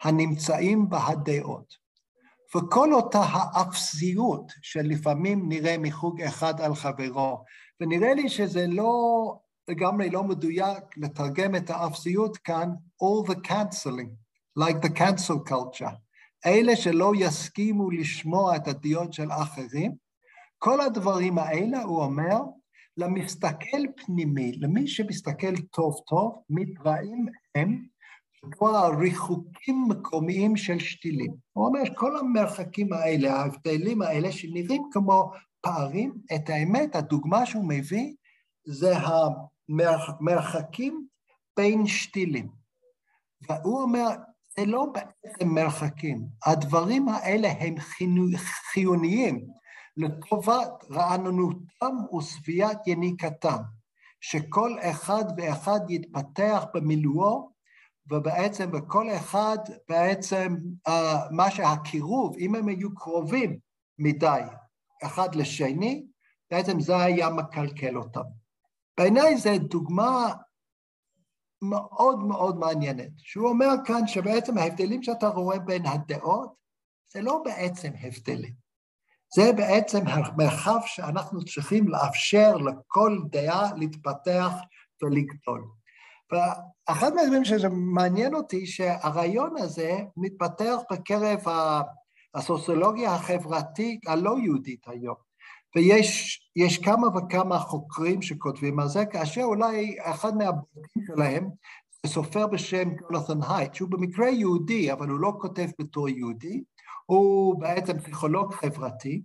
הנמצאים בהדעות, וכל אותה האפסיות שלפעמים נראה מחוג אחד על חברו, ונראה לי שזה לא, לגמרי לא מדויק לתרגם את האפסיות כאן, all the canceling, like the cancel culture. אלה שלא יסכימו לשמוע את הדעות של אחרים, כל הדברים האלה, הוא אומר, למסתכל פנימי, למי שמסתכל טוב טוב, מתראים הם כמו הריחוקים מקומיים של שתילים. הוא אומר שכל המרחקים האלה, ההבדלים האלה, שנראים כמו פערים, את האמת, הדוגמה שהוא מביא, זה המרחקים בין שתילים. והוא אומר, זה לא בעצם מרחקים, הדברים האלה הם חיוניים לטובת רעננותם ושביעת יניקתם, שכל אחד ואחד יתפתח במילואו, ובעצם בכל אחד, בעצם uh, מה שהקירוב, אם הם היו קרובים מדי אחד לשני, בעצם זה היה מקלקל אותם. בעיניי זו דוגמה מאוד מאוד מעניינת, שהוא אומר כאן שבעצם ההבדלים שאתה רואה בין הדעות, זה לא בעצם הבדלים. זה בעצם המרחב שאנחנו צריכים לאפשר לכל דעה להתפתח ולגדול. ואחד מהדברים שזה מעניין אותי, שהרעיון הזה מתפתח בקרב הסוציולוגיה החברתית הלא יהודית היום. ויש כמה וכמה חוקרים שכותבים על זה, כאשר אולי אחד מהבודקים שלהם סופר בשם גונת'ן הייט, שהוא במקרה יהודי, אבל הוא לא כותב בתור יהודי, הוא בעצם פסיכולוג חברתי,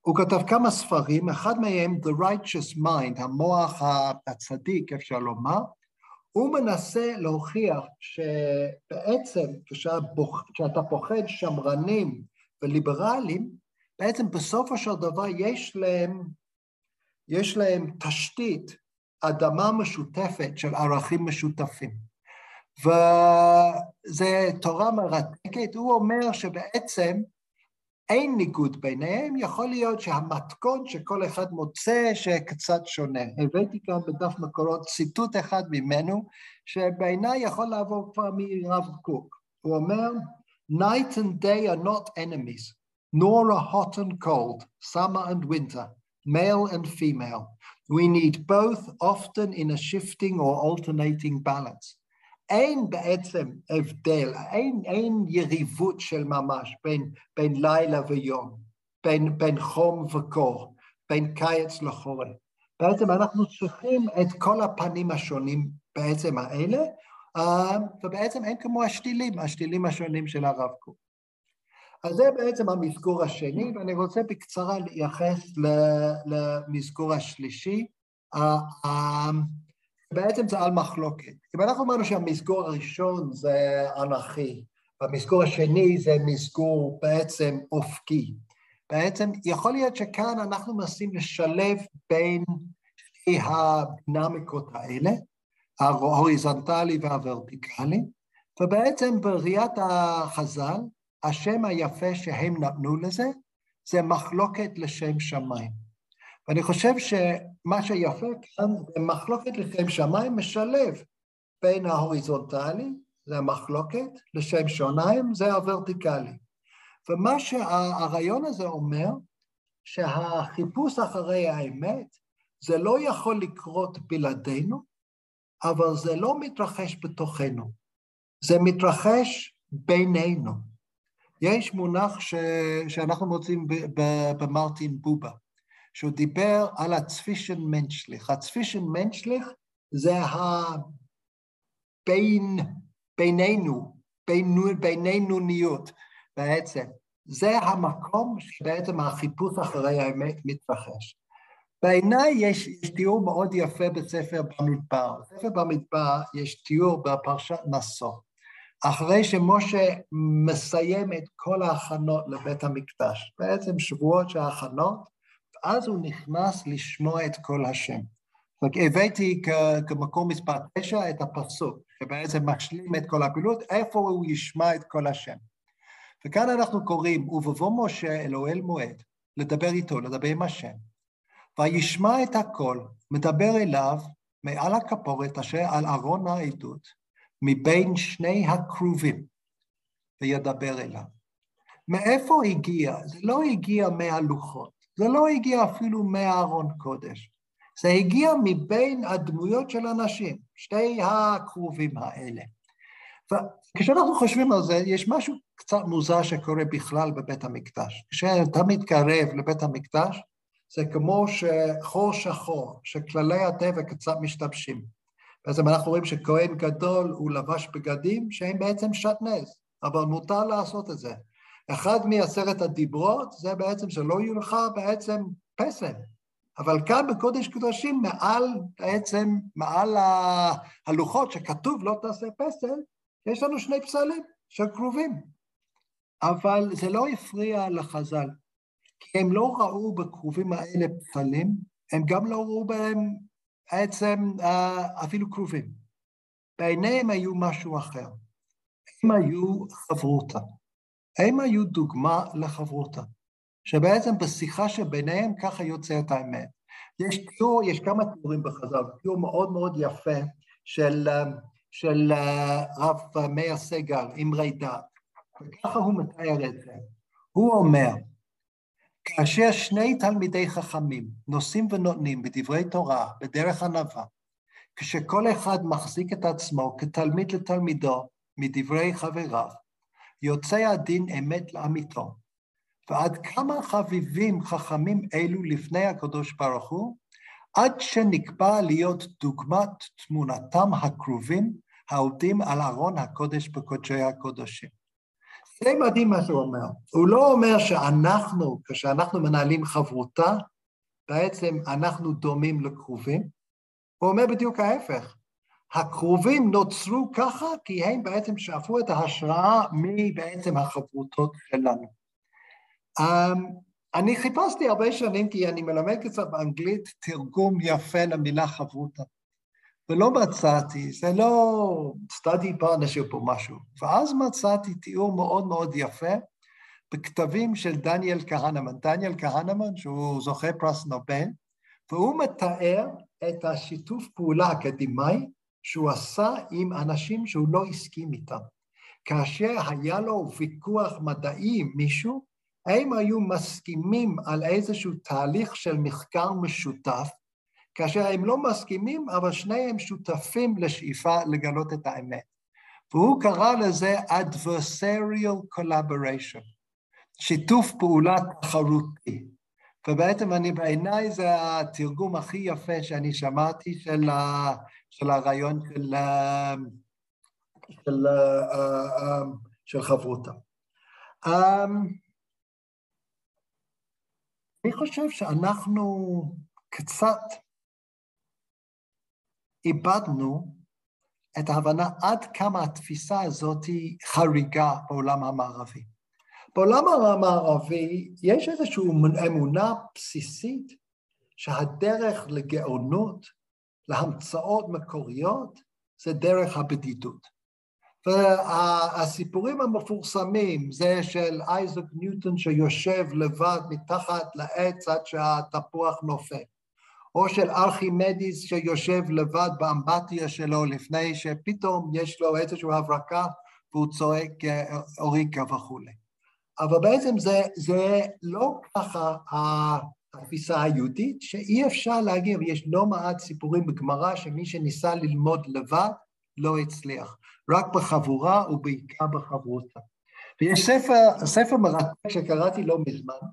הוא כתב כמה ספרים, אחד מהם The Righteous Mind, המוח הצדיק, אפשר לומר, הוא מנסה להוכיח שבעצם כשאתה פוחד שמרנים וליברלים, בעצם בסופו של דבר יש להם, יש להם תשתית, אדמה משותפת של ערכים משותפים. וזו תורה מרתקת, הוא אומר שבעצם אין ניגוד ביניהם, יכול להיות שהמתכון שכל אחד מוצא שקצת שונה. הבאתי כאן בדף מקורות ציטוט אחד ממנו, שבעיניי יכול לעבור כבר מרב קוק. הוא אומר, Night and day are not enemies, nor are hot and cold, summer and winter, male and female. We need both often in a shifting or alternating balance. אין בעצם הבדל, אין, אין יריבות של ממש בין, בין לילה ויום, בין, בין חום וקור, בין קיץ לחורף. בעצם אנחנו צריכים את כל הפנים השונים בעצם האלה, אה, ובעצם אין כמו השתילים, השתילים השונים של הרב קוק. אז זה בעצם המסגור השני, ואני רוצה בקצרה להתייחס למסגור השלישי. בעצם זה על מחלוקת. אם אנחנו אמרנו שהמסגור הראשון זה אנכי, והמסגור השני זה מסגור בעצם אופקי, בעצם יכול להיות שכאן אנחנו מנסים לשלב בין שתי הדינמיקות האלה, ההוריזונטלי והוורטיקלי, ובעצם בראיית החז"ל, השם היפה שהם נתנו לזה, זה מחלוקת לשם שמיים. ואני חושב שמה שיפה כאן זה מחלוקת לשם שמיים משלב בין ההוריזונטלי, זה המחלוקת, לשם שוניים, זה הוורטיקלי. ומה שהרעיון הזה אומר, שהחיפוש אחרי האמת, זה לא יכול לקרות בלעדינו, אבל זה לא מתרחש בתוכנו, זה מתרחש בינינו. יש מונח ש... שאנחנו מוצאים במרטין בובה, שהוא דיבר על הצפישן מנשליך. הצפישן מנשליך זה הבין, בינינו, בינו, בינינוניות בעצם. זה המקום שבעצם החיפוש אחרי האמת מתרחש. בעיניי יש, יש תיאור מאוד יפה בספר במדבר. בספר במדבר יש תיאור בפרשת נשוא. אחרי שמשה מסיים את כל ההכנות לבית המקדש, בעצם שבועות של ההכנות, ואז הוא נכנס לשמוע את כל השם. הבאתי כמקום מספר תשע את הפסוק, שבעצם משלים את כל הפעילות, איפה הוא ישמע את כל השם. וכאן אנחנו קוראים, ובבוא משה אל אוהל מועד, לדבר איתו, לדבר עם השם. וישמע את הכל, מדבר אליו מעל הכפורת אשר על ארון העדות, מבין שני הכרובים, וידבר אליו. מאיפה הגיע? זה לא הגיע מהלוחות, זה לא הגיע אפילו מהארון קודש, זה הגיע מבין הדמויות של אנשים, שתי הכרובים האלה. וכשאנחנו חושבים על זה, יש משהו קצת מוזר שקורה בכלל בבית המקדש. כשאתה מתקרב לבית המקדש, זה כמו שחור שחור, שכללי הטבע קצת משתבשים. בעצם אנחנו רואים שכהן גדול הוא לבש בגדים שהם בעצם שעטנז, אבל מותר לעשות את זה. אחד מעשרת הדיברות זה בעצם שלא יהיו לך בעצם פסל. אבל כאן בקודש קודשים, מעל בעצם, מעל הלוחות שכתוב לא תעשה פסל, יש לנו שני פסלים של כרובים. אבל זה לא הפריע לחז"ל. כי הם לא ראו בכרובים האלה פסלים, הם גם לא ראו בהם בעצם אה, אפילו כרובים. בעיניהם היו משהו אחר. הם היו חברותה. הם היו דוגמה לחברותה. שבעצם בשיחה שביניהם ככה יוצאת האמת. יש תיאור, יש כמה תיאורים בחז"ל, תיאור מאוד מאוד יפה של, אה, של אה, רב מאיר סגל, אמרי דת, וככה הוא מתאר את זה. הוא אומר, כאשר שני תלמידי חכמים נושאים ונותנים בדברי תורה, בדרך ענווה, כשכל אחד מחזיק את עצמו כתלמיד לתלמידו מדברי חבריו, יוצא הדין אמת לאמיתו. ועד כמה חביבים חכמים אלו לפני הקדוש ברוך הוא, עד שנקבע להיות דוגמת תמונתם הקרובים העובדים על ארון הקודש בקודשי הקודשים. זה מדהים מה שהוא אומר. הוא לא אומר שאנחנו, כשאנחנו מנהלים חברותה, בעצם אנחנו דומים לקרובים, הוא אומר בדיוק ההפך. הקרובים נוצרו ככה כי הם בעצם שאפו את ההשראה מבעצם החברותות שלנו. Um, אני חיפשתי הרבה שנים, כי אני מלמד קצת באנגלית תרגום יפה למילה חברותה. ולא מצאתי, זה לא study partnership או משהו. ואז מצאתי תיאור מאוד מאוד יפה בכתבים של דניאל כהנמן. דניאל כהנמן, שהוא זוכה פרס נובל, והוא מתאר את השיתוף פעולה האקדמאי שהוא עשה עם אנשים שהוא לא הסכים איתם. כאשר היה לו ויכוח מדעי עם מישהו, הם היו מסכימים על איזשהו תהליך של מחקר משותף, כאשר הם לא מסכימים, אבל שניהם שותפים לשאיפה לגלות את האמת. והוא קרא לזה adversarial collaboration, שיתוף פעולה תחרותי. ובעצם אני, בעיניי זה התרגום הכי יפה שאני שמעתי של, ה, של הרעיון של, של, של חברותה. אני חושב שאנחנו קצת איבדנו את ההבנה עד כמה התפיסה הזאת היא חריגה בעולם המערבי. בעולם המערבי יש איזושהי אמונה בסיסית שהדרך לגאונות, להמצאות מקוריות, זה דרך הבדידות. והסיפורים המפורסמים זה של אייזק ניוטון שיושב לבד מתחת לעץ עד שהתפוח נופל, או של ארכימדיס שיושב לבד באמבטיה שלו לפני שפתאום יש לו איזושהי הברקה והוא צועק אוריקה וכולי. אבל בעצם זה, זה לא ככה התפיסה היהודית, שאי אפשר להגיד, יש לא מעט סיפורים בגמרא שמי שניסה ללמוד לבד לא הצליח, רק בחבורה ובעיקר בחברותה. ויש ספר, ספר מרתק שקראתי לא מזמן,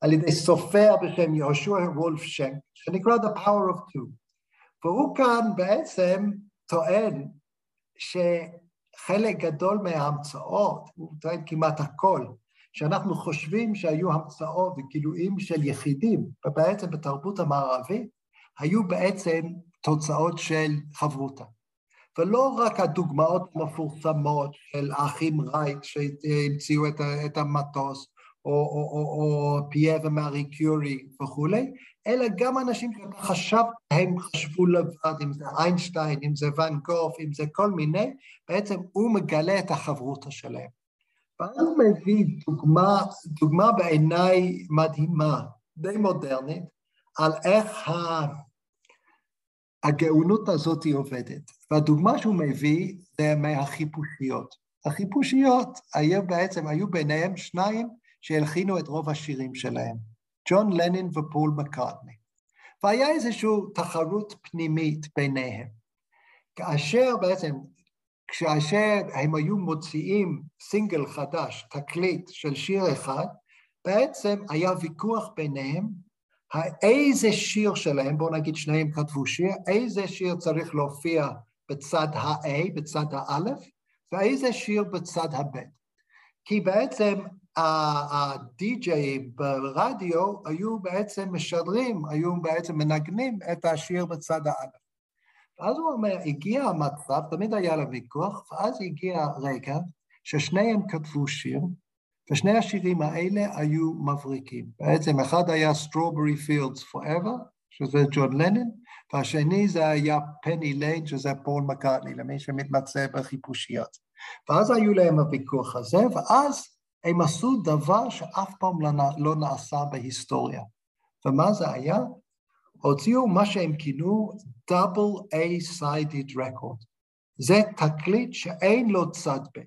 על ידי סופר בשם יהושע וולף שם, שנקרא The Power of Two. והוא כאן בעצם טוען שחלק גדול מההמצאות, הוא טוען כמעט הכל, שאנחנו חושבים שהיו המצאות וגילויים של יחידים, ובעצם בתרבות המערבית, היו בעצם תוצאות של חברותה. ולא רק הדוגמאות המפורסמות של האחים רייט שהמציאו את המטוס, או, או, או, או פייר ומארי קיורי וכולי, אלא גם אנשים שחשב, הם חשבו לבד, אם זה איינשטיין, אם זה ואן גוף, אם זה כל מיני, בעצם הוא מגלה את החברותה שלהם. ואז הוא מביא דוגמה, דוגמה בעיניי מדהימה, די מודרנית, על איך ה... הגאונות הזאת עובדת. והדוגמה שהוא מביא זה מהחיפושיות. החיפושיות היו בעצם, היו ביניהם שניים שהלחינו את רוב השירים שלהם, ג'ון לנין ופול מקארטני. והיה איזושהי תחרות פנימית ביניהם. כאשר בעצם, כאשר הם היו מוציאים סינגל חדש, תקליט של שיר אחד, בעצם היה ויכוח ביניהם איזה שיר שלהם, בואו נגיד שניהם כתבו שיר, איזה שיר צריך להופיע בצד ה-A, בצד האלף, ואיזה שיר בצד ה-B. כי בעצם הדי-ג'אים ברדיו היו בעצם משדרים, היו בעצם מנגנים את השיר בצד האלף. ואז הוא אומר, הגיע המצב, תמיד היה לה ויכוח, ואז הגיע רגע ששניהם כתבו שיר, ושני השירים האלה היו מבריקים. בעצם אחד היה Strawberry Fields Forever, שזה ג'ון לנון, והשני זה היה Penny Lane, שזה פול מקארטני, למי שמתמצא בחיפושיות. ואז היו להם הוויכוח הזה, ואז הם עשו דבר שאף פעם לא, לא נעשה בהיסטוריה. ומה זה היה? הוציאו מה שהם כינו Double A-Sided Record. זה תקליט שאין לו צד ב'.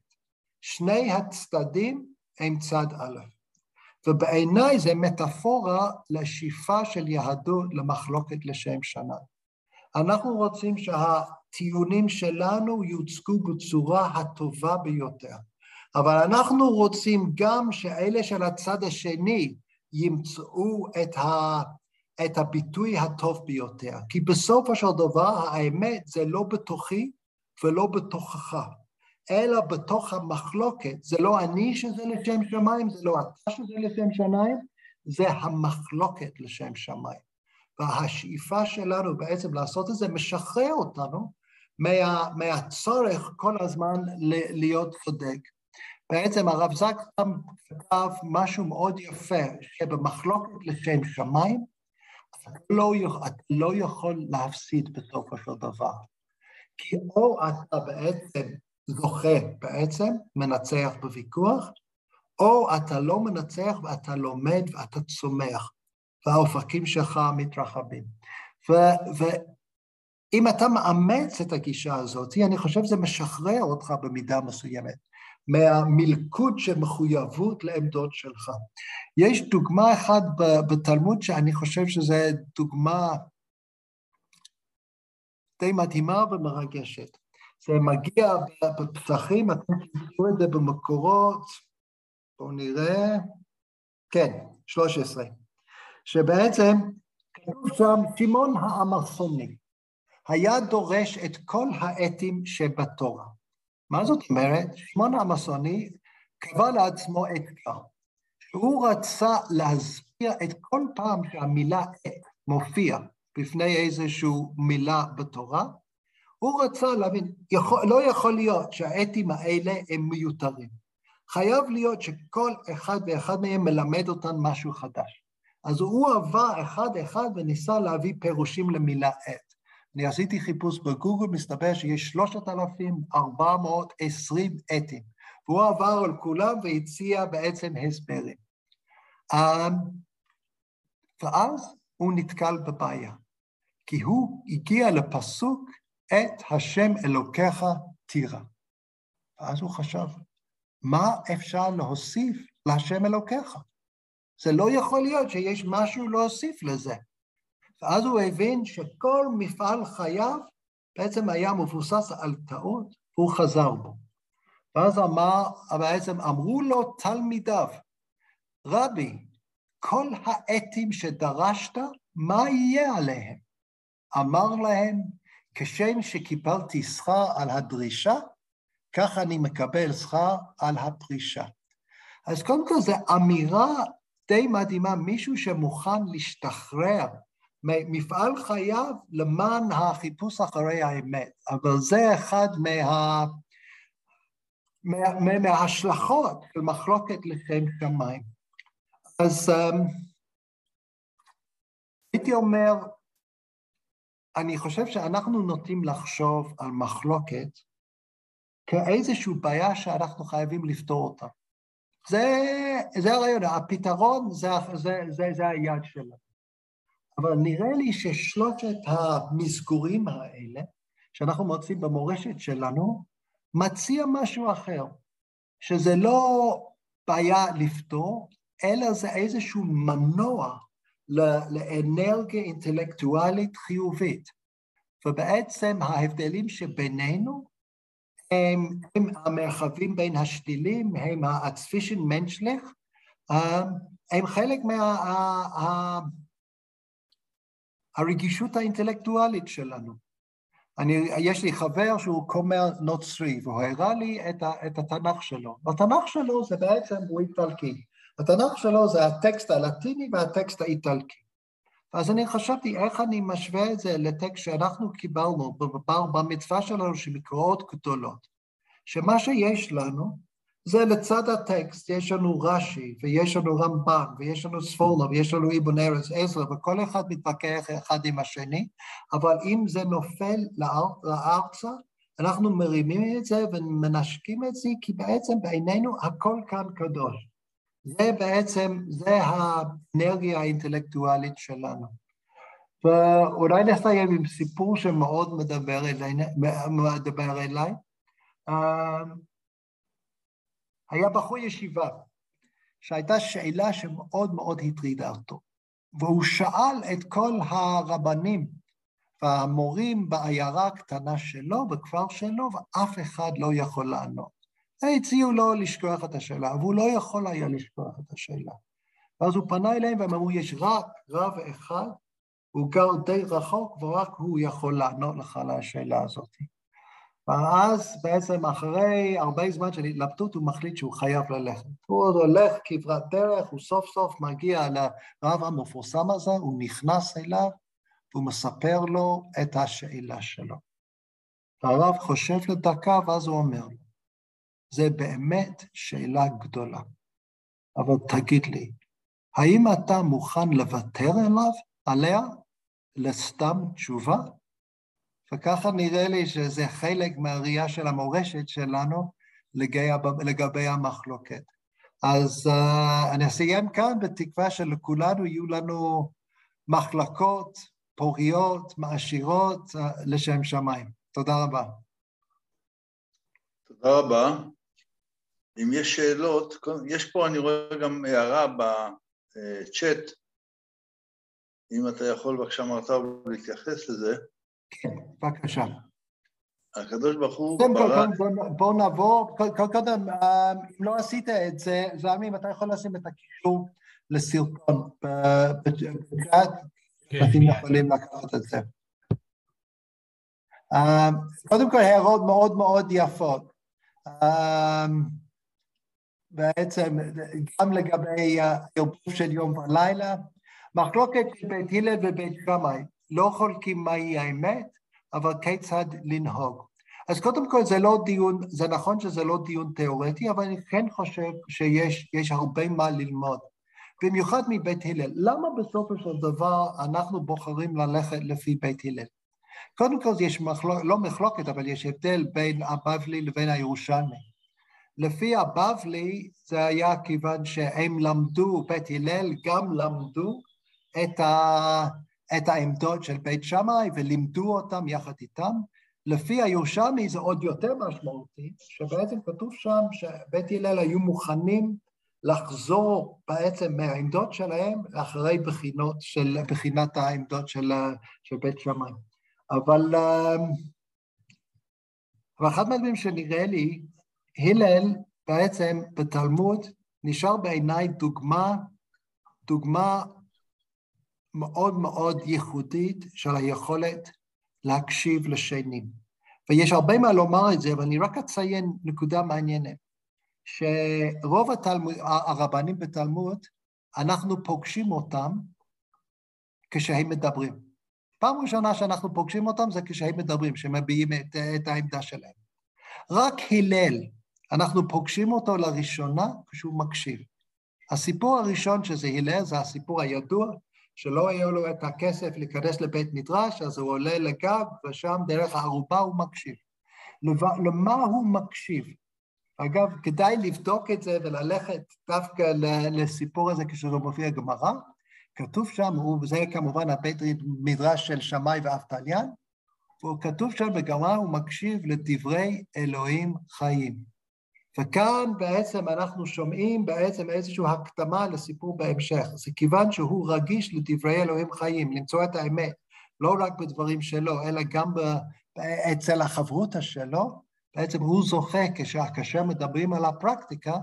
שני הצדדים הם צד א'. ובעיניי זה מטאפורה לשאיפה של יהדות למחלוקת לשם שנה. אנחנו רוצים שהטיעונים שלנו יוצגו בצורה הטובה ביותר, אבל אנחנו רוצים גם שאלה של הצד השני ימצאו את, ה, את הביטוי הטוב ביותר, כי בסופו של דבר האמת זה לא בתוכי ולא בתוכך. אלא בתוך המחלוקת. זה לא אני שזה לשם שמיים, זה לא אתה שזה לשם שמיים, זה המחלוקת לשם שמיים. והשאיפה שלנו בעצם לעשות את זה משחרר אותנו מה, מהצורך כל הזמן להיות צודק. בעצם הרב זק כתב משהו מאוד יפה, שבמחלוקת לשם שמיים, לא, אתה לא יכול להפסיד בסופו של דבר. כי או אתה בעצם זוכה בעצם, מנצח בוויכוח, או אתה לא מנצח ואתה לומד ואתה צומח, והאופקים שלך מתרחבים. ואם אתה מאמץ את הגישה הזאת, אני חושב שזה משחרר אותך במידה מסוימת מהמלכוד של מחויבות לעמדות שלך. יש דוגמה אחת בתלמוד שאני חושב שזו דוגמה די מדהימה ומרגשת. זה מגיע בפסחים, אתם תראו את זה במקורות, בואו נראה, כן, 13, שבעצם כתוב שם, שמעון האמרסוני היה דורש את כל האתים שבתורה. מה זאת אומרת? שמעון האמרסוני קבע לעצמו אתגר, שהוא רצה להסביר את כל פעם שהמילה עת מופיע בפני איזושהי מילה בתורה, הוא רצה להבין, יכול, לא יכול להיות שהאתים האלה הם מיותרים. חייב להיות שכל אחד ואחד מהם מלמד אותן משהו חדש. אז הוא עבר אחד-אחד וניסה להביא פירושים למילה עת. אני עשיתי חיפוש בגוגל, מסתבר שיש 3,420 אתים. והוא עבר על כולם והציע בעצם הסברים. אמ, ואז הוא נתקל בבעיה, כי הוא הגיע לפסוק את השם אלוקיך תירא. ואז הוא חשב, מה אפשר להוסיף להשם אלוקיך? זה לא יכול להיות שיש משהו להוסיף לזה. ואז הוא הבין שכל מפעל חייו בעצם היה מבוסס על טעות, והוא חזר בו. ואז אמר, בעצם אמרו לו תלמידיו, רבי, כל העטים שדרשת, מה יהיה עליהם? אמר להם, כשם שקיבלתי שכר על הדרישה, כך אני מקבל שכר על הפרישה. אז קודם כל זו אמירה די מדהימה, מישהו שמוכן להשתחרר מפעל חייו למען החיפוש אחרי האמת, אבל זה אחד מה... מה... מההשלכות של מחלוקת לכם שמיים. אז um, הייתי אומר, אני חושב שאנחנו נוטים לחשוב על מחלוקת כאיזושהי בעיה שאנחנו חייבים לפתור אותה. זה, זה הרעיון, הפתרון זה, זה, זה, זה היד שלנו. אבל נראה לי ששלושת המסגורים האלה, שאנחנו מוצאים במורשת שלנו, מציע משהו אחר, שזה לא בעיה לפתור, אלא זה איזשהו מנוע לאנרגיה אינטלקטואלית חיובית. ובעצם ההבדלים שבינינו הם, הם המרחבים בין השתילים, הם הצפישן מנשלך, הם חלק מה... הרגישות האינטלקטואלית שלנו. אני, יש לי חבר שהוא כומר נוצרי, והוא הראה לי את, ה, את התנ"ך שלו. התנ"ך שלו זה בעצם, הוא איטלקי. התנ"ך שלו זה הטקסט הלטיני והטקסט האיטלקי. אז אני חשבתי איך אני משווה את זה לטקסט שאנחנו קיבלנו במצווה שלנו של מקראות גדולות, שמה שיש לנו זה לצד הטקסט, יש לנו רש"י, ויש לנו רמב"ן, ויש לנו ספורנו, ויש לנו איבון ארץ עזרא, וכל אחד מתווכח אחד עם השני, אבל אם זה נופל לארצה, אנחנו מרימים את זה ומנשקים את זה, כי בעצם בעינינו הכל כאן קדוש. זה בעצם, זה האנרגיה האינטלקטואלית שלנו. ואולי נסיים עם סיפור שמאוד מדבר אליי. מדבר אליי. היה בחור ישיבה שהייתה שאלה שמאוד מאוד הטרידה אותו, והוא שאל את כל הרבנים והמורים בעיירה הקטנה שלו, בכפר שלו, ואף אחד לא יכול לענות. הציעו לו לשכוח את השאלה, והוא לא יכול היה לשכוח את השאלה. ואז הוא פנה אליהם והם אמרו, יש רק רב אחד, הוא גר די רחוק, ורק הוא יכול לענות לך על השאלה הזאת. ואז בעצם אחרי הרבה זמן של התלבטות הוא מחליט שהוא חייב ללכת. הוא עוד הולך כברת דרך, הוא סוף סוף מגיע לרב המפורסם הזה, הוא נכנס אליו והוא מספר לו את השאלה שלו. והרב חושב לדקה ואז הוא אומר לו, זה באמת שאלה גדולה, אבל תגיד לי, האם אתה מוכן לוותר אליו, עליה, לסתם תשובה? וככה נראה לי שזה חלק מהראייה של המורשת שלנו לגבי, לגבי המחלוקת. אז uh, אני אסיים כאן בתקווה שלכולנו יהיו לנו מחלקות פוריות, מעשירות, uh, לשם שמיים. תודה רבה. תודה רבה. אם יש שאלות, יש פה, אני רואה גם הערה בצ'אט, אם אתה יכול בבקשה מרתיו להתייחס לזה. כן, בבקשה. הקדוש ברוך הוא ברא... בואו נעבור, קודם, אה, אם לא עשית את זה, זעמי, אם אתה יכול לשים את הקישור לסרטון בצ'אט, כן. אתם יכולים לקחת את זה. אה, קודם כל, הערות מאוד מאוד יפות. אה, בעצם, גם לגבי הערבוב של יום ולילה, מחלוקת בית הלל ובית שמאי. לא חולקים מהי האמת, אבל כיצד לנהוג. אז קודם כל זה לא דיון, זה נכון שזה לא דיון תיאורטי, אבל אני כן חושב שיש הרבה מה ללמוד. במיוחד מבית הלל. למה בסופו של דבר אנחנו בוחרים ללכת לפי בית הלל? קודם כל יש מחלוק, לא מחלוקת, אבל יש הבדל בין הבבלי לבין הירושלמי. לפי הבבלי זה היה כיוון שהם למדו, בית הלל גם למדו את, ה, את העמדות של בית שמאי ולימדו אותם יחד איתם. לפי הירושלמי זה עוד יותר משמעותי, שבעצם כתוב שם שבית הלל היו מוכנים לחזור בעצם מהעמדות שלהם אחרי בחינות של, בחינת העמדות של, של בית שמאי. אבל, אבל אחד מהדברים שנראה לי, הלל בעצם בתלמוד נשאר בעיניי דוגמה, דוגמה מאוד מאוד ייחודית של היכולת להקשיב לשנים. ויש הרבה מה לומר את זה, אבל אני רק אציין נקודה מעניינת, שרוב התלמוד, הרבנים בתלמוד, אנחנו פוגשים אותם כשהם מדברים. פעם ראשונה שאנחנו פוגשים אותם זה כשהם מדברים, שמביעים את, את העמדה שלהם. רק הלל, אנחנו פוגשים אותו לראשונה כשהוא מקשיב. הסיפור הראשון שזה הלל זה הסיפור הידוע, שלא היה לו את הכסף להיכנס לבית מדרש, אז הוא עולה לגב, ושם דרך הערובה הוא מקשיב. למה הוא מקשיב? אגב, כדאי לבדוק את זה וללכת דווקא לסיפור הזה כשזה מופיע גמרא. כתוב שם, וזה כמובן הבית מדרש של שמאי ואבטליין, וכתוב שם בגמרא, הוא מקשיב לדברי אלוהים חיים. וכאן בעצם אנחנו שומעים בעצם איזושהי הקדמה לסיפור בהמשך. זה כיוון שהוא רגיש לדברי אלוהים חיים, למצוא את האמת, לא רק בדברים שלו, אלא גם אצל החברותא שלו, בעצם הוא זוכה, כאשר מדברים על הפרקטיקה,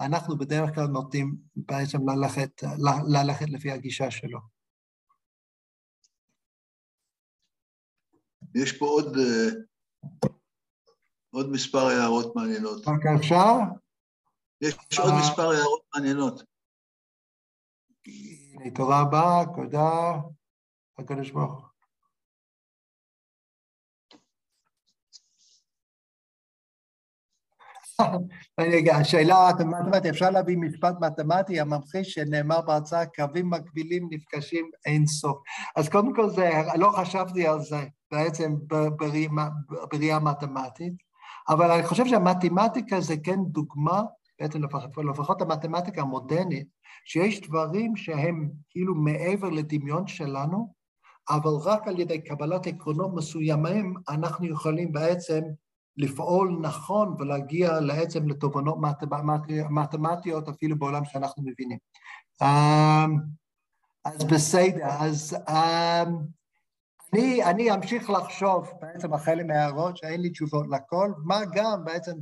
אנחנו בדרך כלל נוטים בעצם ללכת, ללכת לפי הגישה שלו. יש פה עוד עוד מספר הערות מעניינות. רק אפשר? יש עוד אה. מספר הערות מעניינות. תודה רבה, תודה, הקדוש ברוך <laughs> השאלה המתמטית, אפשר להביא משפט מתמטי הממחיש שנאמר בהרצאה, קווים מקבילים נפגשים אין סוף. אז קודם כל זה, לא חשבתי על זה בעצם בראייה מתמטית. אבל אני חושב שהמתמטיקה זה כן דוגמה, בעצם לפחות, לפחות המתמטיקה המודרנית, שיש דברים שהם כאילו מעבר לדמיון שלנו, אבל רק על ידי קבלת עקרונות מסוימים אנחנו יכולים בעצם לפעול נכון ולהגיע בעצם לתובנות מתמטיות אפילו בעולם שאנחנו מבינים. אמ, אז בסדר, אז אמ, אני, אני אמשיך לחשוב בעצם החל מההערות שאין לי תשובות לכל, מה גם בעצם,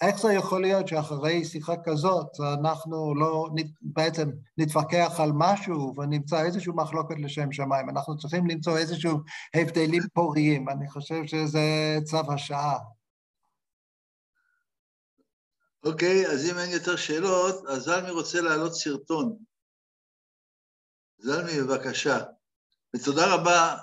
איך זה יכול להיות שאחרי שיחה כזאת אנחנו לא בעצם נתווכח על משהו ונמצא איזושהי מחלוקת לשם שמיים, אנחנו צריכים למצוא איזשהו הבדלים פוריים, אני חושב שזה צו השעה. אוקיי, okay, אז אם אין יותר שאלות, אז זלמי רוצה להעלות סרטון. זלמי, בבקשה. ותודה רבה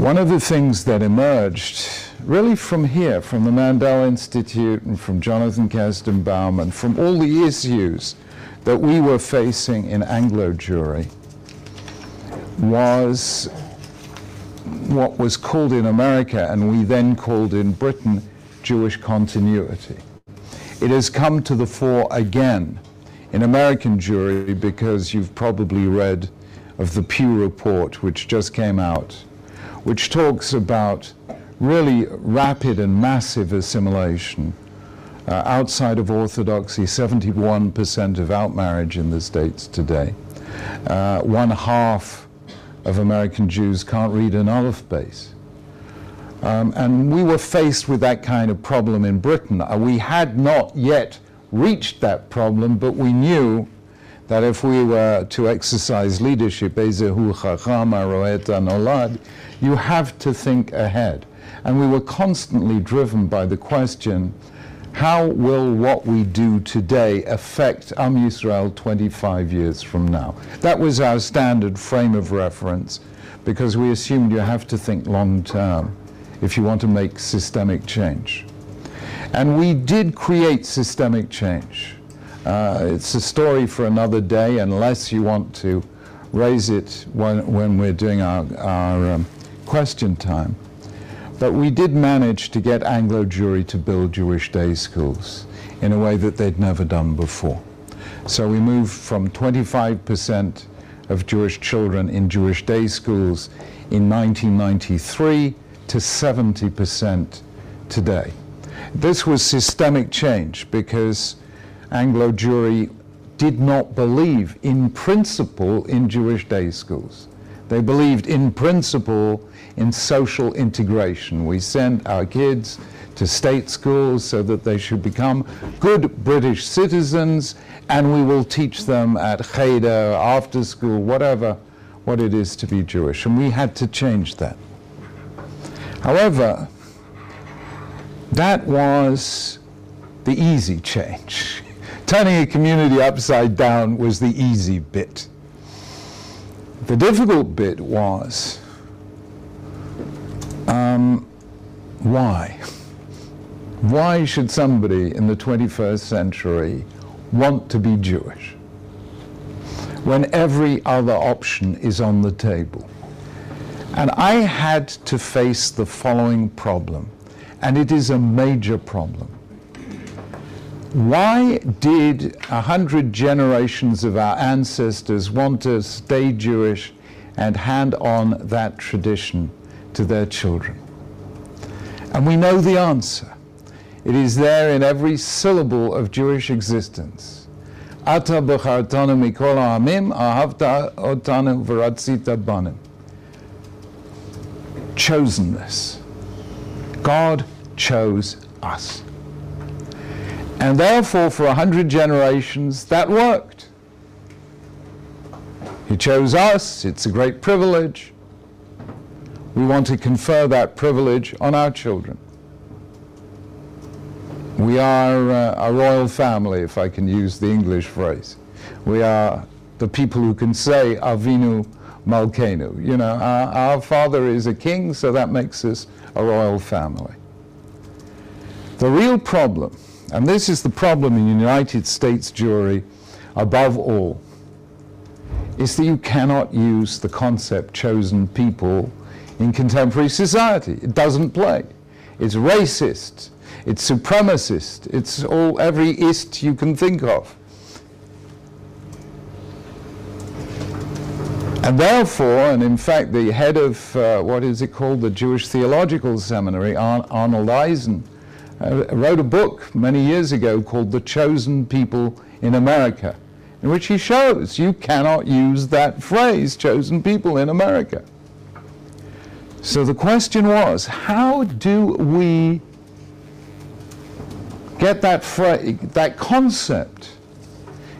One of the things that emerged really from here, from the Mandel Institute and from Jonathan Kasdan and from all the issues that we were facing in Anglo Jury, was what was called in America and we then called in Britain Jewish continuity. It has come to the fore again in American jury because you've probably read of the Pew Report, which just came out which talks about really rapid and massive assimilation. Uh, outside of Orthodoxy, 71% of outmarriage in the States today. Uh, one half of American Jews can't read an aleph base. Um, and we were faced with that kind of problem in Britain. Uh, we had not yet reached that problem, but we knew that if we were to exercise leadership, You have to think ahead. And we were constantly driven by the question, how will what we do today affect Am Yisrael 25 years from now? That was our standard frame of reference because we assumed you have to think long term if you want to make systemic change. And we did create systemic change. Uh, it's a story for another day, unless you want to raise it when, when we're doing our, our um, question time. But we did manage to get Anglo Jewry to build Jewish day schools in a way that they'd never done before. So we moved from 25% of Jewish children in Jewish day schools in 1993 to 70% today. This was systemic change because Anglo Jewry did not believe in principle in Jewish day schools. They believed in principle in social integration. We sent our kids to state schools so that they should become good British citizens, and we will teach them at cheder, after school, whatever, what it is to be Jewish. And we had to change that. However, that was the easy change. <laughs> Turning a community upside down was the easy bit. The difficult bit was um, why? Why should somebody in the 21st century want to be Jewish when every other option is on the table? And I had to face the following problem, and it is a major problem. Why did a hundred generations of our ancestors want to stay Jewish and hand on that tradition to their children? And we know the answer. It is there in every syllable of Jewish existence. Ata b'chartanu mikol ha'amim, ahavta otanu v'ratzita banim. Chosenness. God chose us. And therefore, for a hundred generations, that worked. He chose us, it's a great privilege. We want to confer that privilege on our children. We are uh, a royal family, if I can use the English phrase. We are the people who can say Avinu Malkenu. You know, our, our father is a king, so that makes us a royal family. The real problem, and this is the problem in United States jury above all, is that you cannot use the concept chosen people in contemporary society. It doesn't play. It's racist. It's supremacist. It's all every ist you can think of. And therefore, and in fact, the head of uh, what is it called, the Jewish Theological Seminary, Ar- Arnold Eisen, uh, wrote a book many years ago called The Chosen People in America, in which he shows you cannot use that phrase, chosen people in America. So the question was, how do we get that, fra- that concept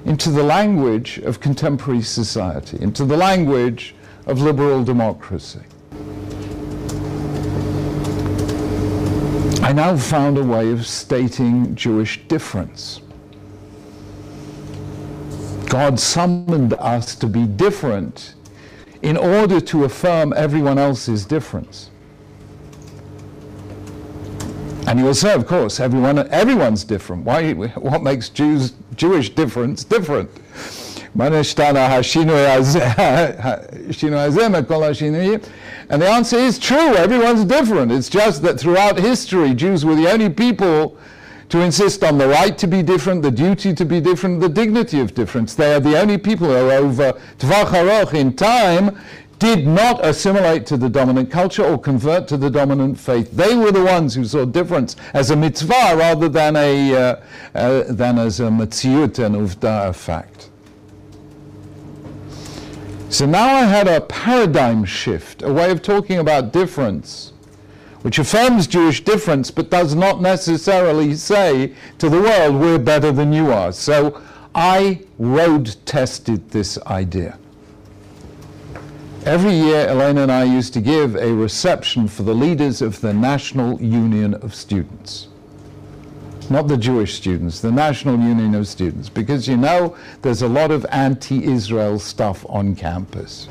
into the language of contemporary society, into the language of liberal democracy. I now found a way of stating Jewish difference. God summoned us to be different in order to affirm everyone else's difference. And you will say, of course, everyone, everyone's different. Why, what makes Jews, Jewish difference different? <laughs> And the answer is true, everyone's different. It's just that throughout history, Jews were the only people to insist on the right to be different, the duty to be different, the dignity of difference. They are the only people who over Tvach in time did not assimilate to the dominant culture or convert to the dominant faith. They were the ones who saw difference as a mitzvah rather than, a, uh, uh, than as a metziut and uvda, fact. So now I had a paradigm shift, a way of talking about difference, which affirms Jewish difference but does not necessarily say to the world, we're better than you are. So I road tested this idea. Every year, Elena and I used to give a reception for the leaders of the National Union of Students. Not the Jewish students, the National Union of Students, because you know there's a lot of anti Israel stuff on campus.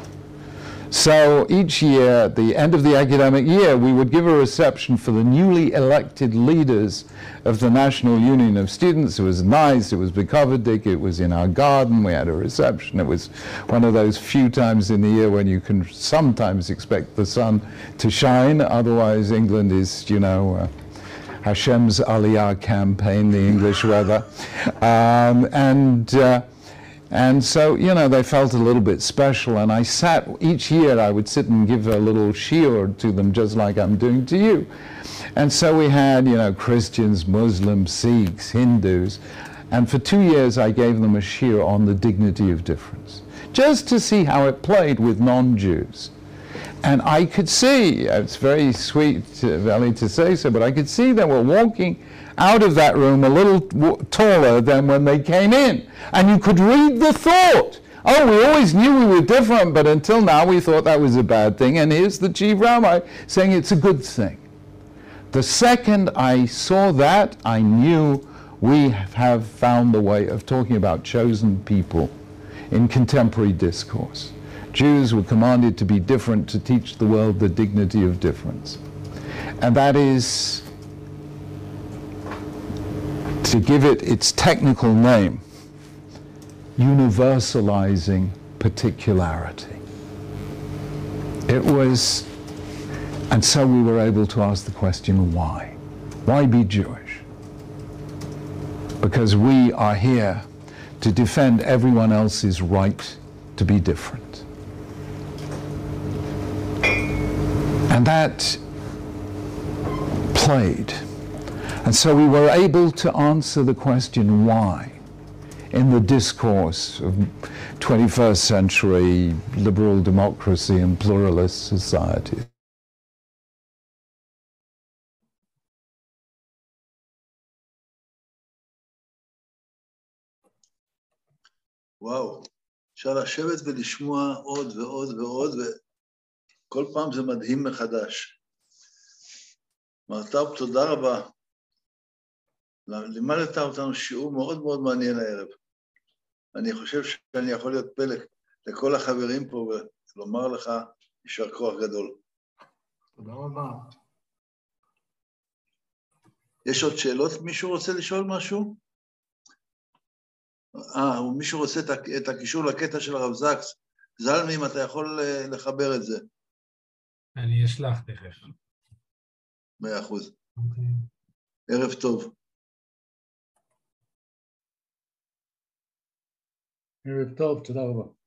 So each year, at the end of the academic year, we would give a reception for the newly elected leaders of the National Union of Students. It was nice, it was Bukovic, it was in our garden, we had a reception. It was one of those few times in the year when you can sometimes expect the sun to shine, otherwise England is, you know, uh, Hashem's Aliyah campaign, the English weather. Um, and uh, and so, you know, they felt a little bit special. And I sat, each year I would sit and give a little shiur to them, just like I'm doing to you. And so we had, you know, Christians, Muslims, Sikhs, Hindus. And for two years I gave them a shiur on the dignity of difference, just to see how it played with non-Jews. And I could see, it's very sweet, uh, Valley, to say so, but I could see they were walking out of that room a little taller than when they came in. And you could read the thought. Oh, we always knew we were different, but until now we thought that was a bad thing. And here's the chief rabbi saying it's a good thing. The second I saw that, I knew we have found the way of talking about chosen people in contemporary discourse. Jews were commanded to be different to teach the world the dignity of difference. And that is to give it its technical name, universalizing particularity. It was, and so we were able to ask the question why? Why be Jewish? Because we are here to defend everyone else's right to be different. And that played and so we were able to answer the question why in the discourse of 21st century liberal democracy and pluralist society. וואו, אפשר לשבת ולשמוע עוד ועוד ועוד, וכל פעם זה מדהים מחדש. מר טאוב, תודה רבה. לימדת אותנו שיעור מאוד מאוד מעניין הערב. אני חושב שאני יכול להיות פלא לכל החברים פה ולומר לך יישר כוח גדול. תודה רבה. יש עוד שאלות? מישהו רוצה לשאול משהו? אה, מישהו רוצה את הקישור לקטע של הרב זקס. זלמי, אם אתה יכול אה, לחבר את זה. אני אשלח תכף. מאה אחוז. Okay. אוקיי. ערב טוב. ערב טוב, תודה רבה.